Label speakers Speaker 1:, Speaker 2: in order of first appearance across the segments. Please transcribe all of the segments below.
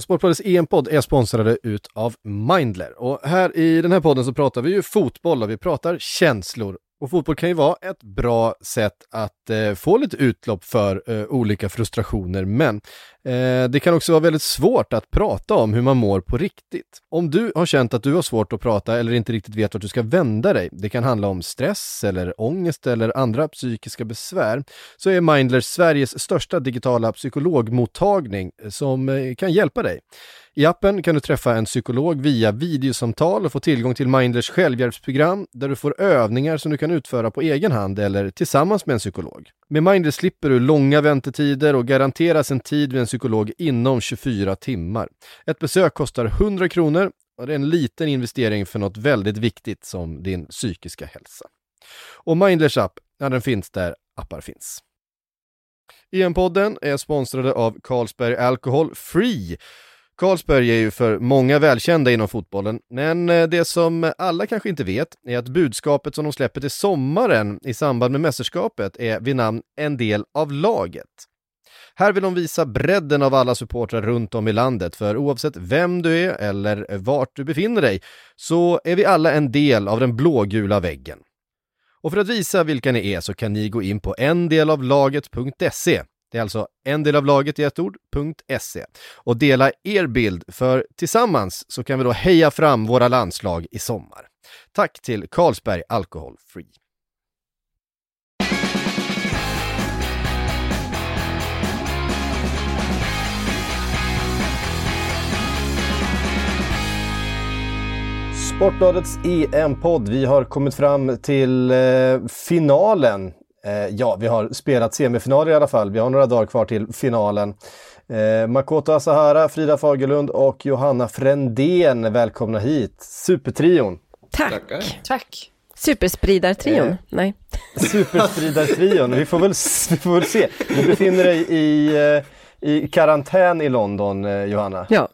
Speaker 1: Sportbladets EM-podd är sponsrade ut av Mindler. Och här i den här podden så pratar vi ju fotboll och vi pratar känslor och fotboll kan ju vara ett bra sätt att eh, få lite utlopp för eh, olika frustrationer, men eh, det kan också vara väldigt svårt att prata om hur man mår på riktigt. Om du har känt att du har svårt att prata eller inte riktigt vet vart du ska vända dig, det kan handla om stress eller ångest eller andra psykiska besvär, så är Mindler Sveriges största digitala psykologmottagning eh, som eh, kan hjälpa dig. I appen kan du träffa en psykolog via videosamtal och få tillgång till Mindlers självhjälpsprogram där du får övningar som du kan utföra på egen hand eller tillsammans med en psykolog. Med Mindler slipper du långa väntetider och garanteras en tid vid en psykolog inom 24 timmar. Ett besök kostar 100 kronor och det är en liten investering för något väldigt viktigt som din psykiska hälsa. Och Mindlers app, ja den finns där appar finns. EM-podden är sponsrade av Carlsberg Alcohol Free Karlsberg är ju för många välkända inom fotbollen, men eh, det som alla kanske inte vet är att budskapet som de släpper till sommaren i samband med mästerskapet är vid namn En del av laget. Här vill de visa bredden av alla supportrar runt om i landet, för oavsett vem du är eller vart du befinner dig så är vi alla en del av den blågula väggen. Och för att visa vilka ni är så kan ni gå in på endelavlaget.se det är alltså en del av laget i ett ord.se och dela er bild för tillsammans så kan vi då heja fram våra landslag i sommar. Tack till Carlsberg Alcohol Free. Sportbladets EM-podd. Vi har kommit fram till eh, finalen ja, vi har spelat semifinaler i alla fall. Vi har några dagar kvar till finalen. Eh, Makoto Asahara, Frida Fagerlund och Johanna Frändén, välkomna hit. Supertrion!
Speaker 2: Tack! Tackar.
Speaker 3: Tack!
Speaker 2: Superspridartrion? Eh, Nej.
Speaker 1: Superspridartrion, vi, får väl, vi får väl se. Du befinner dig i, eh, i karantän i London, eh, Johanna.
Speaker 2: Ja,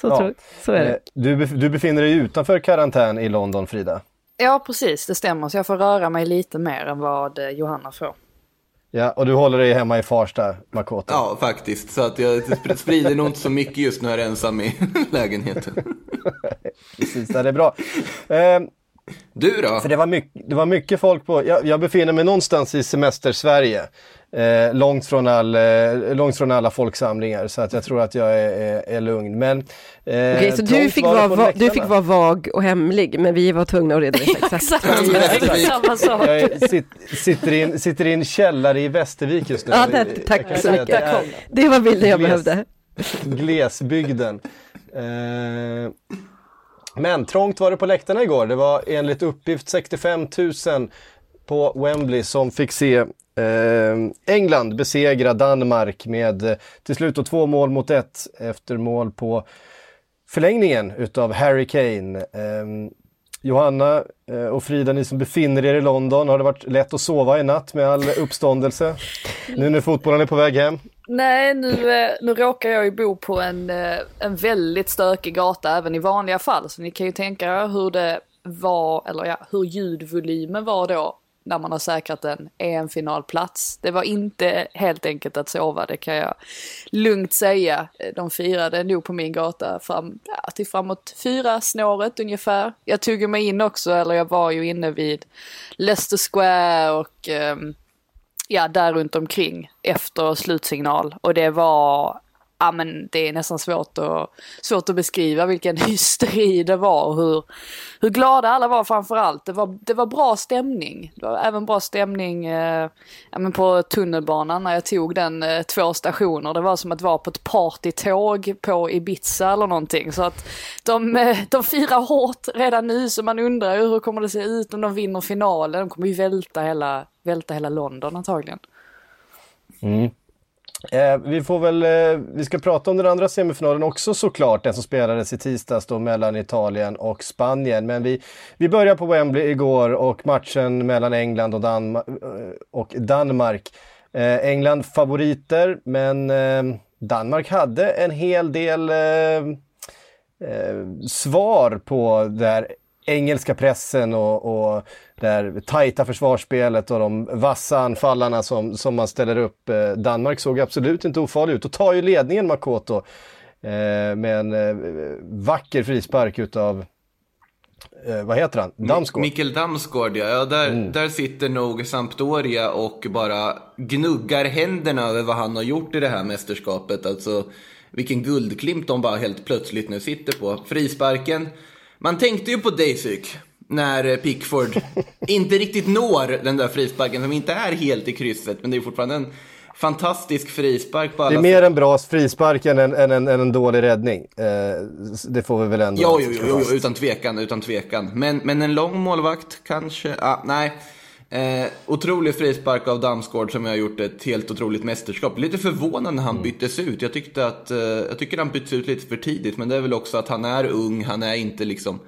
Speaker 2: så, ja. Tror, så är det.
Speaker 1: Du, du befinner dig utanför karantän i London, Frida.
Speaker 3: Ja, precis. Det stämmer. Så jag får röra mig lite mer än vad eh, Johanna får.
Speaker 1: Ja, och du håller dig hemma i Farsta, Makoto?
Speaker 4: Ja, faktiskt. Så att jag sprider nog inte så mycket just när jag är ensam i lägenheten.
Speaker 1: precis, det är bra. Eh,
Speaker 4: du då?
Speaker 1: För det var, mycket, det var mycket folk på, jag, jag befinner mig någonstans i semester-Sverige. Eh, långt, från all, eh, långt från alla folksamlingar så att jag tror att jag är, är, är lugn. Men,
Speaker 2: eh, Okej, så du fick, vara, va, du fick vara vag och hemlig men vi var tvungna att redovisa exakt.
Speaker 3: Samma sak.
Speaker 1: Jag sit, sitter, i en, sitter källare i Västervik just nu.
Speaker 2: Ja, det, tack så mycket. Det, det var bilden jag gles, behövde.
Speaker 1: Glesbygden. Eh, men trångt var det på läktarna igår. Det var enligt uppgift 65 000 på Wembley som fick se Ehm, England besegrar Danmark med eh, till slut två mål mot ett efter mål på förlängningen utav Harry Kane. Ehm, eh, Johanna och Frida, ni som befinner er i London, har det varit lätt att sova i natt med all uppståndelse? Nu när fotbollen är på väg hem?
Speaker 3: Nej, nu, eh, nu råkar jag ju bo på en, eh, en väldigt stökig gata även i vanliga fall. Så ni kan ju tänka er hur det var, eller ja, hur ljudvolymen var då när man har säkrat en EM-finalplats. Det var inte helt enkelt att sova, det kan jag lugnt säga. De firade nog på min gata fram, ja, till framåt fyra snåret ungefär. Jag tog mig in också, eller jag var ju inne vid Leicester Square och um, ja, där runt omkring efter slutsignal. Och det var ja men det är nästan svårt att, svårt att beskriva vilken hysteri det var och hur, hur glada alla var framförallt. Det var, det var bra stämning. Det var även bra stämning eh, ja, men på tunnelbanan när jag tog den eh, två stationer. Det var som att vara på ett partytåg på Ibiza eller någonting. Så att de, eh, de firar hårt redan nu så man undrar hur kommer det se ut om de vinner finalen. De kommer ju välta hela, välta hela London antagligen.
Speaker 1: Mm. Eh, vi får väl, eh, vi ska prata om den andra semifinalen också såklart, den som spelades i tisdags då mellan Italien och Spanien. Men vi, vi börjar på Wembley igår och matchen mellan England och, Danmark. Eh, och Danmark. Eh, England favoriter, men eh, Danmark hade en hel del eh, eh svar på det här engelska pressen och, och det tajta försvarsspelet och de vassa anfallarna som, som man ställer upp. Eh, Danmark såg absolut inte ofarlig ut och tar ju ledningen Makoto. med en vacker frispark utav eh, vad heter han? Damsgaard?
Speaker 4: Mikkel Damsgaard, ja. ja där, mm. där sitter nog Sampdoria och bara gnuggar händerna över vad han har gjort i det här mästerskapet. Alltså vilken guldklimp de bara helt plötsligt nu sitter på. Frisparken. Man tänkte ju på Daysyk när Pickford inte riktigt når den där frisparken som inte är helt i krysset, men det är fortfarande en fantastisk frispark på alla
Speaker 1: Det är mer en bra frispark än en, än en, än en dålig räddning. Eh, det får vi väl ändå
Speaker 4: Jo, jo, jo, jo, utan tvekan, utan tvekan. Men, men en lång målvakt kanske? Ah, nej. Eh, otrolig frispark av Damsgaard som har gjort ett helt otroligt mästerskap. Lite förvånande när han mm. byttes ut. Jag, tyckte att, eh, jag tycker han byttes ut lite för tidigt, men det är väl också att han är ung, han är inte liksom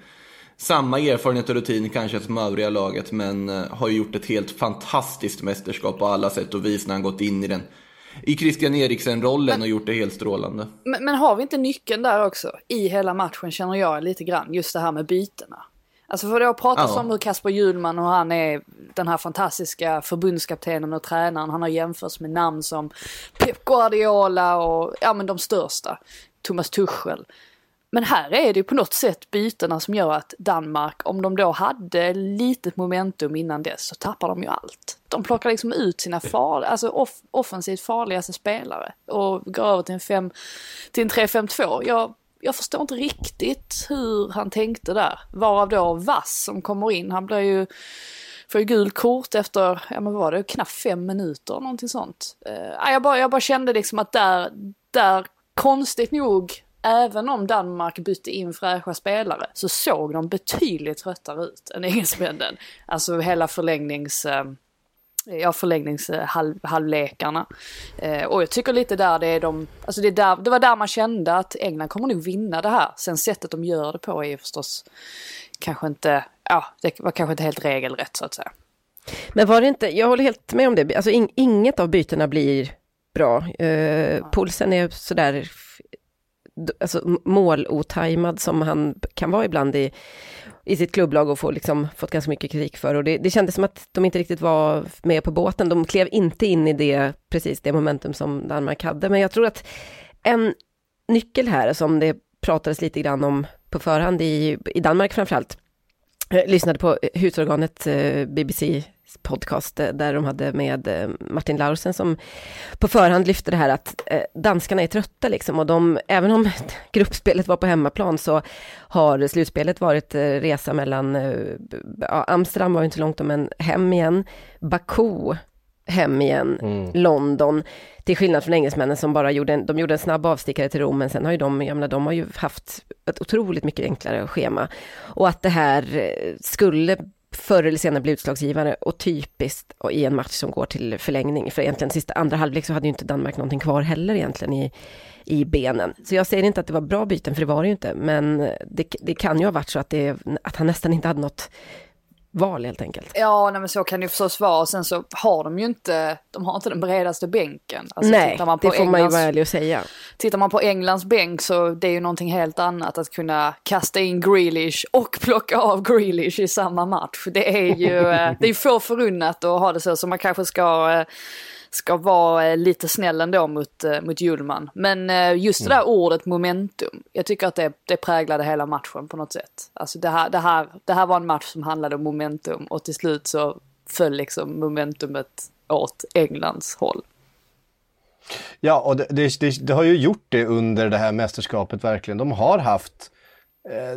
Speaker 4: samma erfarenhet och rutin kanske som övriga laget, men eh, har gjort ett helt fantastiskt mästerskap på alla sätt och vis när han gått in i den i Christian Eriksen-rollen och gjort det helt strålande.
Speaker 3: Men, men, har vi inte nyckeln där också? I hela matchen känner jag lite grann, just det här med bytena. Alltså för det har pratats ja. om hur Kasper Hjulman och han är den här fantastiska förbundskaptenen och tränaren. Han har jämförts med namn som Pep Guardiola och ja men de största. Thomas Tuchel. Men här är det ju på något sätt bytena som gör att Danmark, om de då hade litet momentum innan dess, så tappar de ju allt. De plockar liksom ut sina far, alltså off offensivt farligaste spelare och går över till en, fem, till en 3-5-2. Jag, jag förstår inte riktigt hur han tänkte där. Varav då Vass som kommer in, han blir ju får ju gul kort efter, ja men vad var det, knappt fem minuter någonting sånt. Uh, jag, bara, jag bara kände liksom att där, där konstigt nog även om Danmark bytte in fräscha spelare så såg de betydligt tröttare ut än engelsmännen. Alltså hela förlängnings... Eh, ja, förlängningshalvlekarna. Eh, och jag tycker lite där det är de, alltså det, där, det var där man kände att England kommer nog vinna det här. Sen sättet de gör det på är ju förstås kanske inte, ja, det var kanske inte helt regelrätt så att säga.
Speaker 2: Men var det inte, jag håller helt med om det, alltså in, inget av bytena blir bra. Eh, pulsen är sådär alltså, målotajmad som han kan vara ibland i, i sitt klubblag och få, liksom, fått ganska mycket kritik för. Och det, det kändes som att de inte riktigt var med på båten. De klev inte in i det, precis det momentum som Danmark hade. Men jag tror att en nyckel här som det pratades lite grann om på förhand i, i Danmark framförallt. Jag lyssnade på husorganet eh, BBC podcast eh, där de hade med eh, Martin Laursen som på förhand lyfte det här att eh, danskarna är trötta liksom och de, även om gruppspelet var på hemmaplan så har slutspelet varit resa mellan, ja, Amsterdam var inte långt men hem igen, Baku hem igen, mm. London, till skillnad från engelsmännen som bara gjorde en, de gjorde en snabb avstickare till Rom, men sen har ju de, jag menar, de har ju haft ett otroligt mycket enklare schema. Och att det här skulle förr eller senare bli utslagsgivare och typiskt och i en match som går till förlängning. För egentligen sista andra halvlek så hade ju inte Danmark någonting kvar heller egentligen i, i benen. Så jag säger inte att det var bra byten, för det var det ju inte. Men det, det kan ju ha varit så att, det, att han nästan inte hade något val helt enkelt.
Speaker 3: Ja, nej, men så kan det förstås vara. Och sen så har de ju inte, de har inte den bredaste bänken.
Speaker 2: Alltså, nej, det får Englands, man ju vara ärlig och säga.
Speaker 3: Tittar man på Englands bänk så det är ju någonting helt annat att kunna kasta in Grealish och plocka av Grealish i samma match. Det är ju, eh, det är få förunnat att ha det så, så man kanske ska eh, ska vara eh, lite snäll ändå mot, eh, mot Hjulman. Men eh, just det där mm. ordet momentum, jag tycker att det, det präglade hela matchen på något sätt. Alltså det här, det, här, det här var en match som handlade om momentum och till slut så föll liksom momentumet åt Englands håll.
Speaker 1: Ja, och det, det, det, har ju gjort det under det här mästerskapet verkligen. De har haft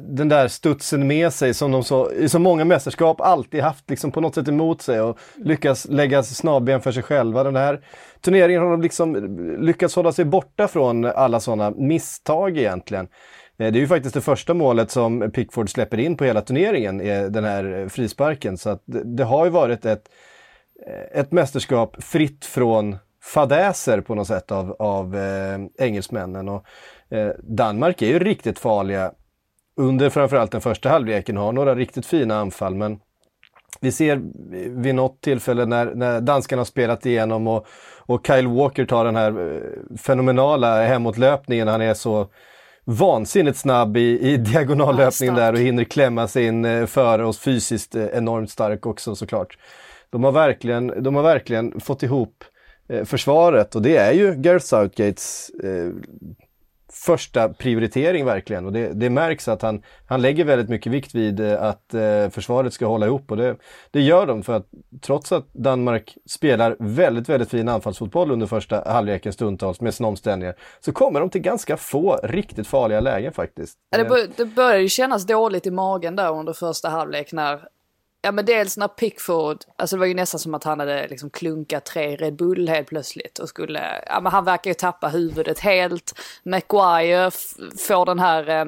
Speaker 1: den där studsen med sig som de så, i så många mästerskap alltid haft liksom på något sätt emot sig och lyckas lägga snabben för sig själva. Den här turneringen har de liksom lyckats hålla sig borta från alla sådana misstag egentligen. Eh, det är ju faktiskt det första målet som Pickford släpper in på hela turneringen, den här frisparken. Så att det, det har ju varit ett, ett mästerskap fritt från fadäser på något sätt av, av eh, engelsmännen. Och, eh, Danmark är ju riktigt farliga under framförallt den första halvleken har några riktigt fina anfall men vi ser vid något tillfälle när, när danskarna har spelat igenom och, och Kyle Walker tar den här eh, fenomenala hemåtlöpningen. Han är så vansinnigt snabb i, i diagonallöpningen där och hinner klämma sig in eh, före oss fysiskt eh, enormt stark också såklart. De har verkligen, de har verkligen fått ihop försvaret och det är ju Gareth Southgates första prioritering verkligen och det, det märks att han, han lägger väldigt mycket vikt vid eh, att eh, försvaret ska hålla ihop och det, det gör de för att trots att Danmark spelar väldigt, väldigt fin anfallsfotboll under första halvleken stundtals med sina omställningar så kommer de till ganska få riktigt farliga lägen faktiskt.
Speaker 3: det, bör, det började ju kännas dåligt i magen där under första halvlek när Ja men dels när Pickford, alltså det var ju nästan som att han hade liksom klunkat tre Red Bull helt plötsligt och skulle, ja men han verkar ju tappa huvudet helt. Maguire får den här eh,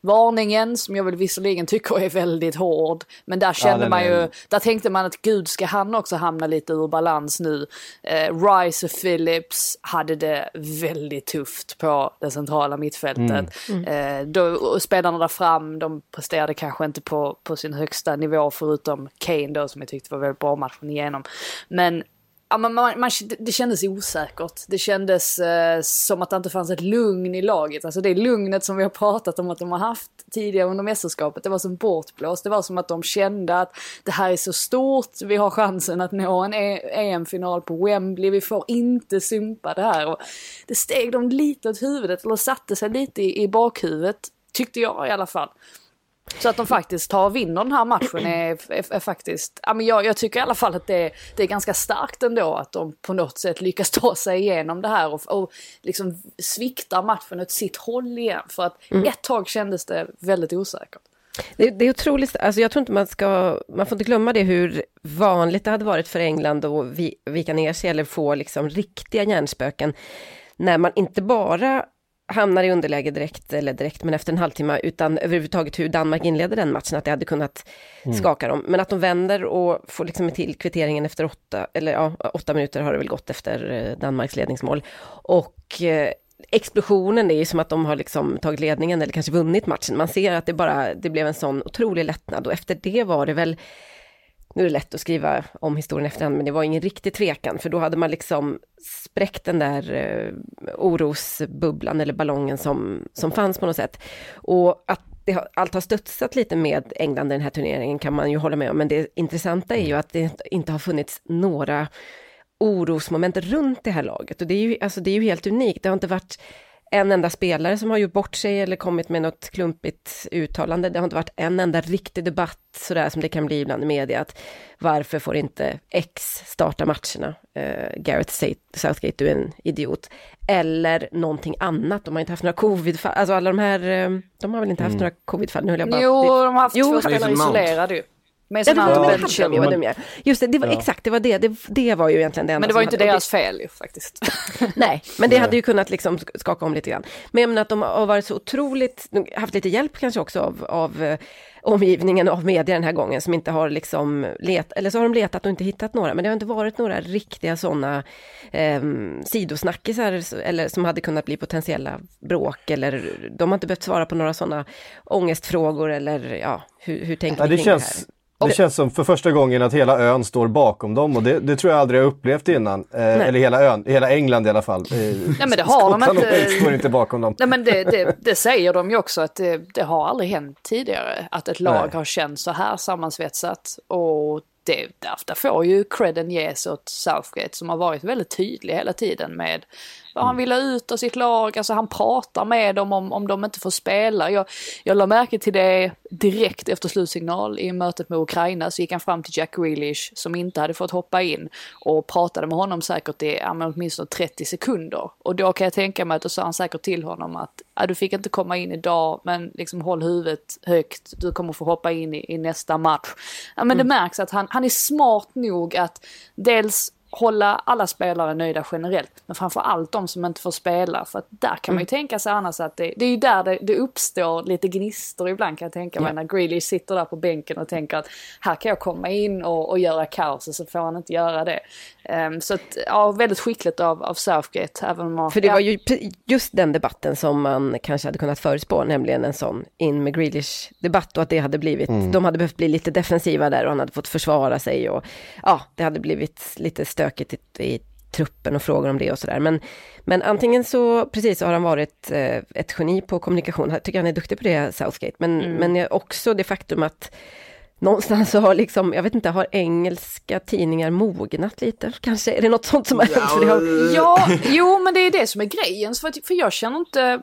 Speaker 3: varningen som jag väl visserligen tycker är väldigt hård. Men där kände ja, man ju, är... där tänkte man att gud ska han också hamna lite ur balans nu. Eh, Rice och Phillips hade det väldigt tufft på det centrala mittfältet. Mm. Mm. Eh, då, spelarna där fram, de presterade kanske inte på, på sin högsta nivå förutom Kane då som jag tyckte var väldigt bra matchen igenom. Men Ja, man, man, man, det kändes osäkert. Det kändes eh, som att det inte fanns ett lugn i laget. Alltså det lugnet som vi har pratat om att de har haft tidigare under mästerskapet, det var som bortblåst. Det var som att de kände att det här är så stort, vi har chansen att nå en e- EM-final på Wembley, vi får inte sumpa det här. Och det steg dem lite åt huvudet, eller satte sig lite i, i bakhuvudet, tyckte jag i alla fall. Så att de faktiskt tar och vinner den här matchen är, är, är faktiskt, ja, men jag, jag, tycker i alla fall att det, det, är ganska starkt ändå att de på något sätt lyckas ta sig igenom det här och, och liksom sviktar matchen åt sitt håll igen. För att mm. ett tag kändes det väldigt osäkert.
Speaker 2: Det, det, är otroligt, alltså jag tror inte man ska, man får inte glömma det hur vanligt det hade varit för England att vika ner sig eller få liksom riktiga hjärnspöken. När man inte bara hamnar i underläge direkt, eller direkt, men efter en halvtimme, utan överhuvudtaget hur Danmark inleder den matchen, att det hade kunnat mm. skaka dem. Men att de vänder och får liksom till kvitteringen efter åtta, eller ja, åtta minuter har det väl gått efter eh, Danmarks ledningsmål. Och eh, explosionen är ju som att de har liksom tagit ledningen eller kanske vunnit matchen. Man ser att det bara, det blev en sån otrolig lättnad och efter det var det väl nu är det lätt att skriva om historien efterhand, men det var ingen riktig tvekan, för då hade man liksom spräckt den där eh, orosbubblan eller ballongen som, som fanns på något sätt. Och att det, allt har studsat lite med England i den här turneringen kan man ju hålla med om, men det intressanta är ju att det inte har funnits några orosmoment runt det här laget. Och det är ju, alltså det är ju helt unikt. Det har inte varit en enda spelare som har gjort bort sig eller kommit med något klumpigt uttalande. Det har inte varit en enda riktig debatt sådär som det kan bli ibland i media. Att varför får inte X starta matcherna? Uh, Gareth Southgate, du är en idiot. Eller någonting annat. De har inte haft några covidfall. Alltså alla de här, uh, de har väl inte haft mm. några covidfall? Nu höll jag bara...
Speaker 3: Jo, de har haft jo, två spelare isolerade ju.
Speaker 2: Med ja, det var, Chilwell. Ja. Just det, det var, ja. exakt, det var det. det. det. var ju egentligen det enda
Speaker 3: Men det var ju inte deras fel ju faktiskt.
Speaker 2: Nej, men det hade ju kunnat liksom skaka om lite grann. Men jag menar att de har varit så otroligt, haft lite hjälp kanske också av, av uh, omgivningen, av media den här gången, som inte har liksom letat, eller så har de letat och inte hittat några, men det har inte varit några riktiga sådana eh, sidosnackisar, eller som hade kunnat bli potentiella bråk, eller de har inte behövt svara på några sådana ångestfrågor, eller ja, hur, hur tänker ja,
Speaker 1: ni kring känns... det här? Det känns som för första gången att hela ön står bakom dem och det, det tror jag aldrig jag upplevt innan. Eh, eller hela ön, hela England i alla fall. Eh,
Speaker 3: Nej men det har de inte.
Speaker 1: står inte bakom dem.
Speaker 3: Nej men det, det, det säger de ju också att det, har aldrig hänt tidigare att ett lag Nej. har känt så här sammansvetsat. Och det, där, får ju credden ges åt Southgate som har varit väldigt tydlig hela tiden med han vill ha ut av sitt lag. Alltså han pratar med dem om, om de inte får spela. Jag, jag la märke till det direkt efter slutsignal i mötet med Ukraina så gick han fram till Jack Grealish som inte hade fått hoppa in och pratade med honom säkert i ja, åtminstone 30 sekunder. Och då kan jag tänka mig att då sa han säkert till honom att ja, du fick inte komma in idag men liksom håll huvudet högt, du kommer få hoppa in i, i nästa match. Ja, men mm. det märks att han, han är smart nog att dels hålla alla spelare nöjda generellt. Men framför allt de som inte får spela. För att där kan man ju mm. tänka sig annars att det, det är ju där det, det, uppstår lite gnistor ibland kan jag tänka mig. Ja. När Grealish sitter där på bänken och tänker att här kan jag komma in och, och göra kaos och så får han inte göra det. Um, så att, ja, väldigt skickligt av, av Southgate. Även om,
Speaker 2: För det
Speaker 3: ja.
Speaker 2: var ju just den debatten som man kanske hade kunnat förutspå, nämligen en sån in med Grealish-debatt och att det hade blivit, mm. de hade behövt bli lite defensiva där och han hade fått försvara sig och ja, det hade blivit lite stökigt i, i truppen och frågor om det och sådär. Men, men antingen så, precis, så har han varit eh, ett geni på kommunikation, jag tycker han är duktig på det, Southgate, men, mm. men också det faktum att någonstans så har liksom, jag vet inte, har engelska tidningar mognat lite? Kanske är det något sånt som har hänt? För det har...
Speaker 3: Ja, jo men det är det som är grejen. För, att, för jag känner inte,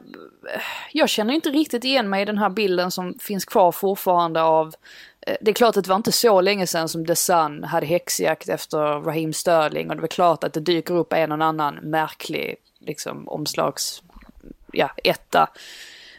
Speaker 3: jag känner inte riktigt igen mig i den här bilden som finns kvar fortfarande av Eh, det är klart att det var inte så länge sedan som The Sun hade häxjakt efter Raheem Sterling och det var klart att det dyker upp en och annan märklig liksom, omslags, ja, etta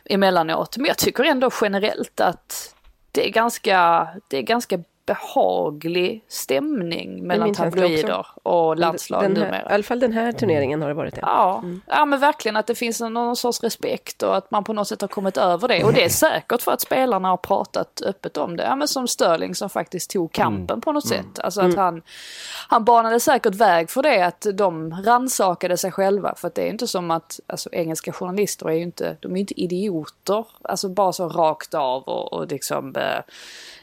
Speaker 3: emellanåt. Men jag tycker ändå generellt att det är ganska, det är ganska behaglig stämning mellan tabloider och landslag
Speaker 2: den här,
Speaker 3: numera.
Speaker 2: I alla fall den här turneringen har det varit det.
Speaker 3: Ja, mm. ja men verkligen att det finns någon sorts respekt och att man på något sätt har kommit över det. Och det är säkert för att spelarna har pratat öppet om det. Ja men som Sterling som faktiskt tog kampen mm. på något mm. sätt. Alltså att mm. han, han banade säkert väg för det att de ransakade sig själva. För att det är inte som att, alltså engelska journalister är ju inte, de är inte idioter. Alltså bara så rakt av och, och liksom, eh,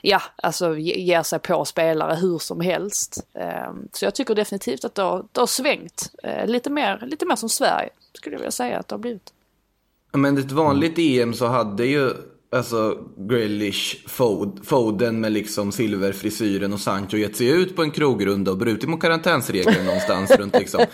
Speaker 3: ja alltså ger sig på spelare hur som helst. Ehm, så jag tycker definitivt att det har, det har svängt. Eh, lite mer, lite mer som Sverige skulle jag vilja säga att det har blivit.
Speaker 4: Men ett vanligt EM så hade ju alltså Grealish, Foden med liksom silverfrisyren och Sancho gett sig ut på en krogrunda och brutit mot karantänsregler någonstans runt liksom.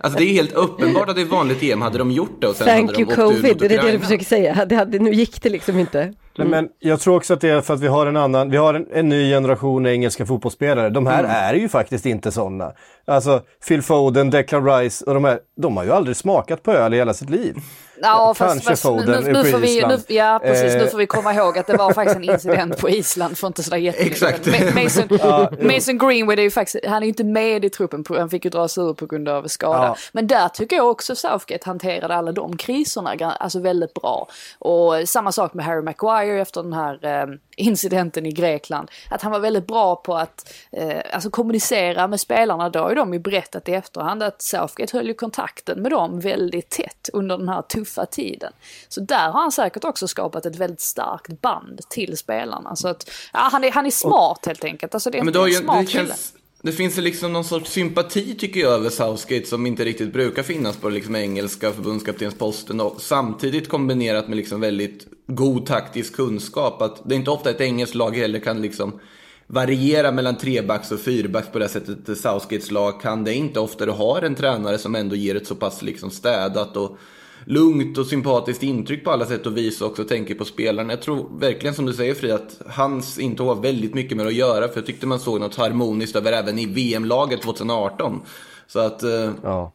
Speaker 4: Alltså det är helt uppenbart att i ett vanligt EM hade de gjort det och sen
Speaker 2: Thank
Speaker 4: hade de
Speaker 2: you
Speaker 4: åkt
Speaker 2: covid, det är det du försöker säga. Det hade, nu gick det liksom inte.
Speaker 1: Mm. Men jag tror också att det är för att vi har en annan, vi har en, en ny generation engelska fotbollsspelare. De här mm. är ju faktiskt inte sådana. Alltså Phil Foden, Declan Rice och de här, de har ju aldrig smakat på öl i hela sitt liv.
Speaker 3: Ja, fast, fast, Foden nu, nu får vi, nu, Ja, precis. Eh. Nu får vi komma ihåg att det var faktiskt en incident på Island för inte sådär jättelänge. Mason, ja, Mason Greenwood är ju faktiskt, han är ju inte med i truppen, han fick ju dra sig ur på grund av skada. Ja. Men där tycker jag också Southgate hanterade alla de kriserna alltså väldigt bra. Och samma sak med Harry Maguire efter den här eh, incidenten i Grekland. Att han var väldigt bra på att eh, alltså kommunicera med spelarna. Då har de ju berättat i efterhand att Southgate höll ju kontakten med dem väldigt tätt under den här tuffa tiden. Så där har han säkert också skapat ett väldigt starkt band till spelarna. Så att, ja, han, är, han är smart helt enkelt. Alltså det är, Men en smart det känns,
Speaker 4: det finns liksom någon sorts sympati tycker jag över Southgate som inte riktigt brukar finnas på liksom engelska förbundskaptensposten och samtidigt kombinerat med liksom väldigt god taktisk kunskap. Att det är inte ofta ett engelskt lag heller kan liksom variera mellan trebacks och fyrbacks på det sättet Southgates lag kan. Det är inte ofta du har en tränare som ändå ger ett så pass liksom städat och lugnt och sympatiskt intryck på alla sätt och vis också tänker på spelarna. Jag tror verkligen som du säger Fri att hans intåg har väldigt mycket med att göra för jag tyckte man såg något harmoniskt över även i VM-laget 2018. Så att... Uh...
Speaker 2: Ja.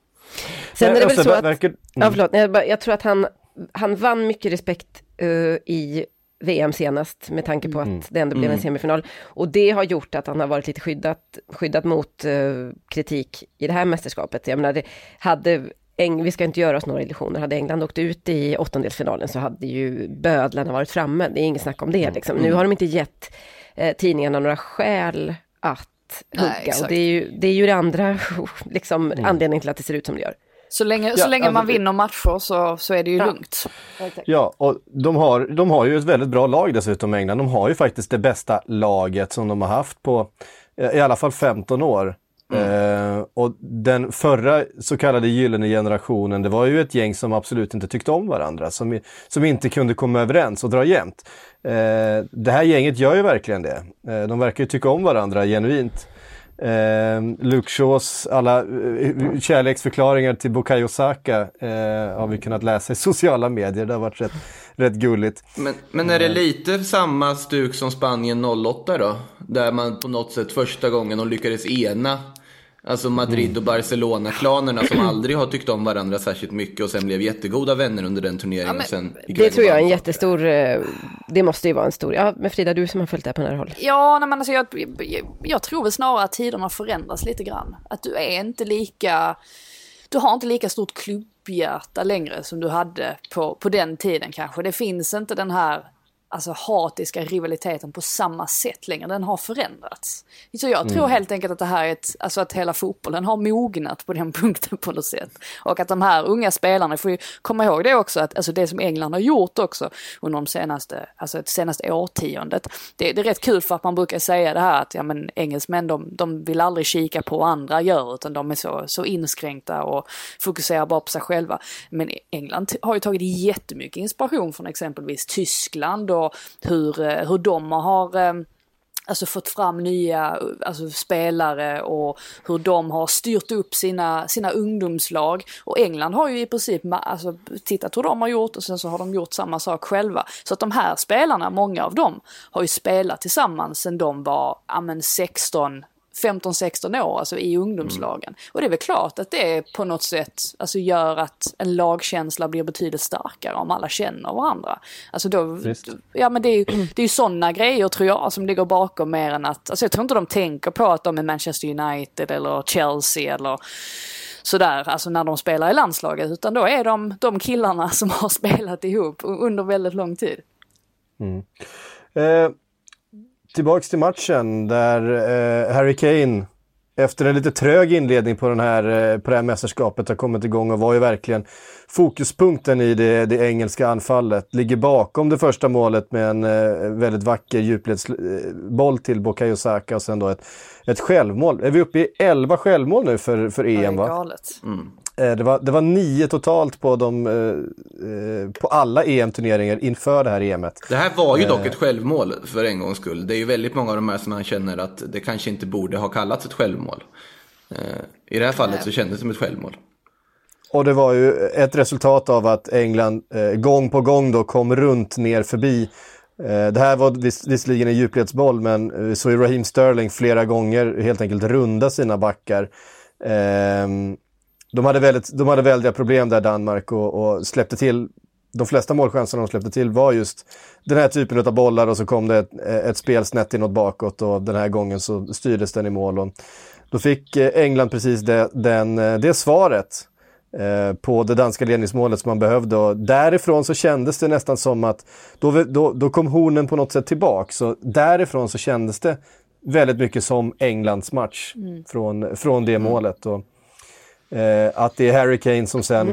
Speaker 2: Sen är det väl så att, verkar... ja, förlåt, jag, jag tror att han, han vann mycket respekt uh, i VM senast med tanke på att mm. det ändå blev en mm. semifinal. Och det har gjort att han har varit lite skyddat, skyddat mot uh, kritik i det här mästerskapet. Jag menar, det hade Eng, vi ska inte göra oss några illusioner, hade England åkt ut i åttondelsfinalen så hade ju bödlarna varit framme, det är inget snack om det mm. liksom. Nu mm. har de inte gett eh, tidningarna några skäl att hugga Nej, och det är, ju, det är ju det andra liksom, mm. anledningen till att det ser ut som det gör.
Speaker 3: Så länge, ja, så länge alltså, man vinner matcher så, så är det ju ja. lugnt.
Speaker 1: Ja, och de har, de har ju ett väldigt bra lag dessutom, England. De har ju faktiskt det bästa laget som de har haft på i alla fall 15 år. Mm. Eh, och den förra så kallade gyllene generationen, det var ju ett gäng som absolut inte tyckte om varandra, som, som inte kunde komma överens och dra jämnt. Eh, det här gänget gör ju verkligen det. Eh, de verkar ju tycka om varandra genuint. Eh, Luke Shaws alla eh, kärleksförklaringar till Bukayo Saka eh, har vi kunnat läsa i sociala medier. Det har varit rätt, rätt gulligt.
Speaker 4: Men, men är det lite samma stuk som Spanien 08 då? Där man på något sätt första gången de lyckades ena Alltså Madrid och Barcelona-klanerna som aldrig har tyckt om varandra särskilt mycket och sen blev jättegoda vänner under den turneringen. Ja, sen
Speaker 2: det tror jag är en jättestor, eh, det måste ju vara en stor, ja men Frida du som har följt det på nära håll.
Speaker 3: Ja, nej, men alltså jag, jag, jag tror väl snarare att tiderna förändras lite grann. Att du är inte lika, du har inte lika stort klubbbhjärta längre som du hade på, på den tiden kanske. Det finns inte den här alltså hatiska rivaliteten på samma sätt längre. Den har förändrats. Så jag tror mm. helt enkelt att det här är ett, alltså att hela fotbollen har mognat på den punkten på något sätt. Och att de här unga spelarna, får ju komma ihåg det också, att alltså det som England har gjort också under de senaste, alltså det senaste årtiondet. Det, det är rätt kul för att man brukar säga det här att ja men engelsmän de, de vill aldrig kika på vad andra gör utan de är så, så inskränkta och fokuserar bara på sig själva. Men England har ju tagit jättemycket inspiration från exempelvis Tyskland och hur, eh, hur de har eh, alltså fått fram nya alltså, spelare och hur de har styrt upp sina, sina ungdomslag. Och England har ju i princip alltså, tittat hur de har gjort och sen så har de gjort samma sak själva. Så att de här spelarna, många av dem, har ju spelat tillsammans sen de var ja, men 16 15-16 år, alltså i ungdomslagen. Mm. Och det är väl klart att det på något sätt alltså gör att en lagkänsla blir betydligt starkare om alla känner varandra. Alltså då, ja men det är ju, det är ju sådana grejer tror jag som ligger bakom mer än att, alltså jag tror inte de tänker på att de är Manchester United eller Chelsea eller sådär, alltså när de spelar i landslaget, utan då är de de killarna som har spelat ihop under väldigt lång tid.
Speaker 1: Mm. Eh, tillbaks till matchen där eh, Harry Kane efter en lite trög inledning på, den här, eh, på det här mästerskapet har kommit igång och var ju verkligen fokuspunkten i det, det engelska anfallet. Ligger bakom det första målet med en eh, väldigt vacker djupledsboll till Bukayo Saka och sen då ett, ett självmål. Är vi uppe i 11 självmål nu för, för EM?
Speaker 3: Va? Galet. Mm.
Speaker 1: Eh, det var, det var nio totalt på, de, eh, eh på alla EM-turneringar inför det här EMet.
Speaker 4: Det här var ju dock ett självmål för en gångs skull. Det är ju väldigt många av de här som man känner att det kanske inte borde ha kallats ett självmål. I det här fallet så kändes det som ett självmål.
Speaker 1: Och det var ju ett resultat av att England eh, gång på gång då kom runt ner förbi. Eh, det här var vis visserligen en djupledsboll men vi såg ju Raheem Sterling flera gånger helt enkelt runda sina backar. De hade, väldigt, de hade väldiga problem där Danmark och, och släppte till de flesta målchanserna de släppte till var just den här typen av bollar och så kom det ett, ett spel snett inåt bakåt och den här gången så styrdes den i mål. Och då fick eh, England precis det, den, eh, det svaret eh, på det danska ledningsmålet som man behövde och därifrån så kändes det nästan som att då, då, då kom hornen på något sätt tillbaka. Så därifrån så kändes det väldigt mycket som Englands match mm. från, från det mm. målet. Och, Eh, att det är Harry Kane som sen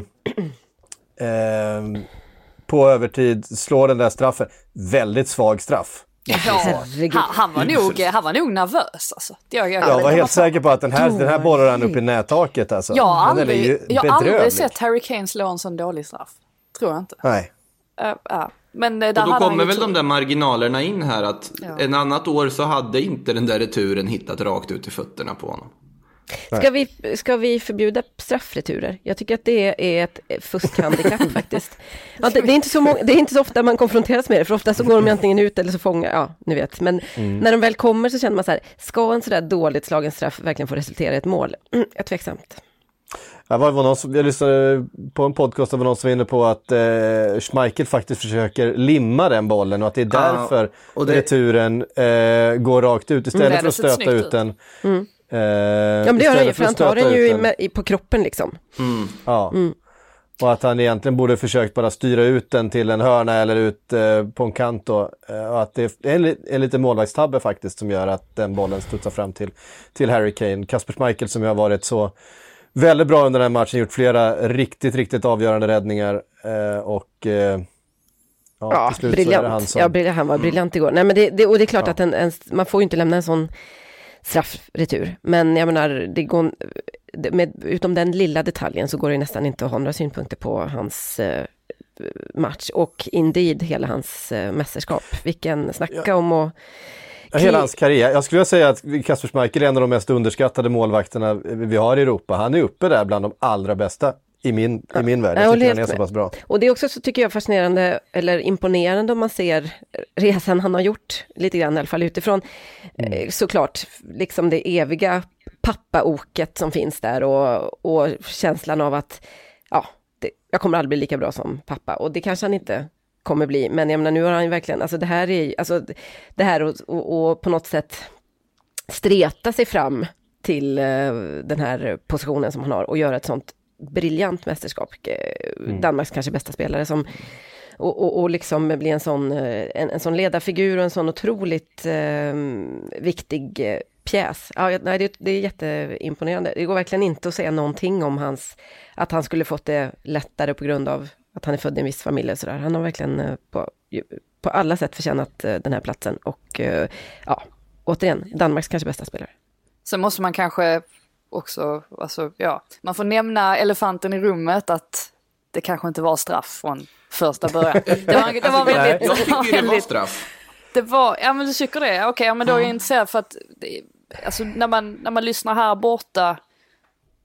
Speaker 1: eh, på övertid slår den där straffen. Väldigt svag straff.
Speaker 3: Ja, han, han, var nog, han var nog nervös alltså.
Speaker 1: Jag, jag, jag var helt säker på att den här, den här bollar han upp i nättaket alltså.
Speaker 3: Jag har aldrig, jag har aldrig sett Harry Kane slå en sån dålig straff. Tror jag inte.
Speaker 1: Nej.
Speaker 3: Uh, uh. Men där
Speaker 4: och då kommer väl de där marginalerna in här att ja. en annat år så hade inte den där returen hittat rakt ut i fötterna på honom.
Speaker 2: Ska vi, ska vi förbjuda straffreturer? Jag tycker att det är ett fuskhandikapp faktiskt. Ja, det, det, är inte så många, det är inte så ofta man konfronteras med det, för ofta så går de antingen ut eller så fångar, ja, ni vet. Men mm. när de väl kommer så känner man så här, ska en sådär dåligt slagen straff verkligen få resultera i ett mål? Mm, jag är tveksamt.
Speaker 1: Jag, var, någon som, jag lyssnade på en podcast där var någon som var inne på att eh, Schmeichel faktiskt försöker limma den bollen och att det är därför och det... returen eh, går rakt ut istället mm, för att stöta ut den. Mm.
Speaker 2: Eh, ja men det gör han ju, för han tar den ju i, i, på kroppen liksom.
Speaker 1: Mm. Ja. Mm. Och att han egentligen borde försökt bara styra ut den till en hörna eller ut eh, på en kant då. Eh, och att det är en, en liten målvaktstabbe faktiskt som gör att den bollen studsar fram till, till Harry Kane. Kasper Schmeichel som ju har varit så väldigt bra under den här matchen, gjort flera riktigt, riktigt avgörande räddningar. Eh, och eh, ja,
Speaker 2: ja briljant. Som... Ja, han var briljant igår. Nej, men det, det, och det är klart ja. att en, en, man får ju inte lämna en sån straffretur. Men jag menar, det går, med, utom den lilla detaljen så går det nästan inte att ha några synpunkter på hans eh, match och indeed hela hans eh, mästerskap. Vilken, snacka ja. om
Speaker 1: Ja, hela hans karriär. Jag skulle säga att Kasper Schmeichel är en av de mest underskattade målvakterna vi har i Europa. Han är uppe där bland de allra bästa i min, i min värld. Jag tycker han är så pass bra.
Speaker 2: Och det är också så tycker jag fascinerande, eller imponerande om man ser resan han har gjort, lite grann i alla fall utifrån. Mm. Eh, såklart, liksom det eviga pappaoket som finns där och, och känslan av att, ja, det, jag kommer aldrig bli lika bra som pappa. Och det kanske han inte kommer bli, men jag menar nu har han ju verkligen, alltså det här är alltså det här och, och, och på något sätt streta sig fram till uh, den här positionen som han har och göra ett sånt briljant mästerskap. Eh, mm. Danmarks kanske bästa spelare som och, och, och liksom bli en sån, eh, en, en sån ledarfigur och en sån otroligt eh, viktig eh, pjäs. Ja, nej, det, det, är jätteimponerande. Det går verkligen inte att säga någonting om hans, att han skulle fått det lättare på grund av att han är född i en viss familj. Och så där. Han har verkligen på, på alla sätt förtjänat den här platsen och ja, återigen, Danmarks kanske bästa spelare.
Speaker 3: Sen måste man kanske också, alltså ja, man får nämna elefanten i rummet att det kanske inte var straff från första början. Det var, det var väldigt...
Speaker 4: Jag tycker det var straff.
Speaker 3: Det var, ja men du tycker det? Okej, okay, ja, men då är jag intresserad för att, det, alltså när man, när man lyssnar här borta,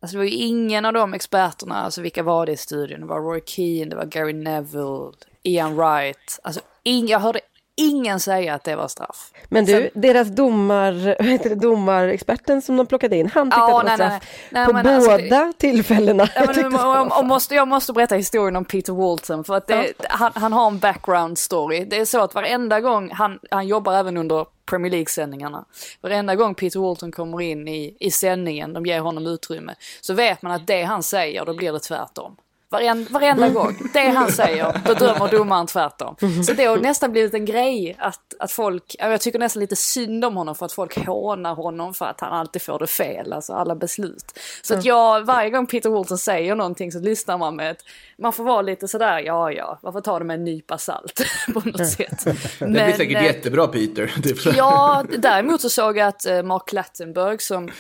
Speaker 3: alltså det var ju ingen av de experterna, alltså vilka var det i studion? Det var Roy Keane, det var Gary Neville, Ian Wright, alltså ing, jag hörde ingen säga att det var straff.
Speaker 2: Men du, Sen, deras domar, vad heter det, domarexperten som de plockade in, han tyckte ja, att det var nej, straff nej, nej, på alltså, båda alltså, tillfällena.
Speaker 3: Ja, men, och, och måste, jag måste berätta historien om Peter Walton, för att det, ja. han, han, har en background story. Det är så att varenda gång, han, han jobbar även under Premier League-sändningarna. Varenda gång Peter Walton kommer in i, i sändningen, de ger honom utrymme, så vet man att det han säger, då blir det tvärtom. Varen, varenda gång. Det han säger, då dömer domaren tvärtom. Så det har nästan blivit en grej att, att folk, jag tycker nästan lite synd om honom för att folk hånar honom för att han alltid får det fel, alltså alla beslut. Så att jag, varje gång Peter Wolton säger någonting så lyssnar man med ett, man får vara lite sådär, ja ja, man får ta det med en nypa salt på något sätt.
Speaker 4: Men, det blir säkert äh, jättebra Peter.
Speaker 3: ja, däremot så såg jag att äh, Mark Lattenberg som,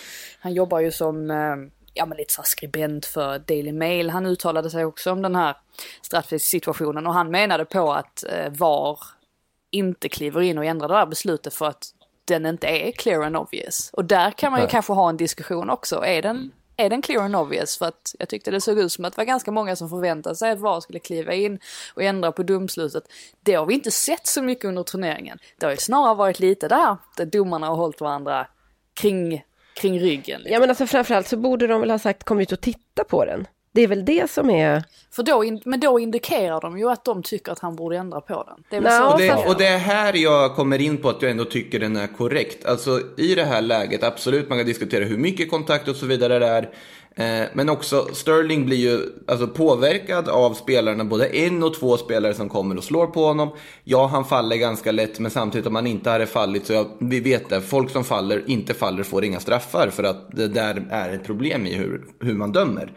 Speaker 3: han jobbar ju som äh, ja men lite så skribent för Daily Mail. Han uttalade sig också om den här straffsituationen och han menade på att eh, VAR inte kliver in och ändrar det här beslutet för att den inte är clear and obvious. Och där kan man ju Nej. kanske ha en diskussion också. Är den, är den clear and obvious? För att jag tyckte det såg ut som att det var ganska många som förväntade sig att VAR skulle kliva in och ändra på domslutet. Det har vi inte sett så mycket under turneringen. Det har ju snarare varit lite där, där domarna har hållit varandra kring kring ryggen. Liksom.
Speaker 2: Ja men alltså framförallt så borde de väl ha sagt kom ut och titta på den. Det är väl det som är...
Speaker 3: För då, men då indikerar de ju att de tycker att han borde ändra på den.
Speaker 4: Det no, och, det, och det är här jag kommer in på att jag ändå tycker den är korrekt. Alltså i det här läget, absolut man kan diskutera hur mycket kontakt och så vidare det är. Eh, men också Sterling blir ju alltså, påverkad av spelarna, både en och två spelare som kommer och slår på honom. Ja, han faller ganska lätt, men samtidigt om han inte hade fallit så jag, vi vet det, folk som faller, inte faller får inga straffar för att det där är ett problem i hur, hur man dömer.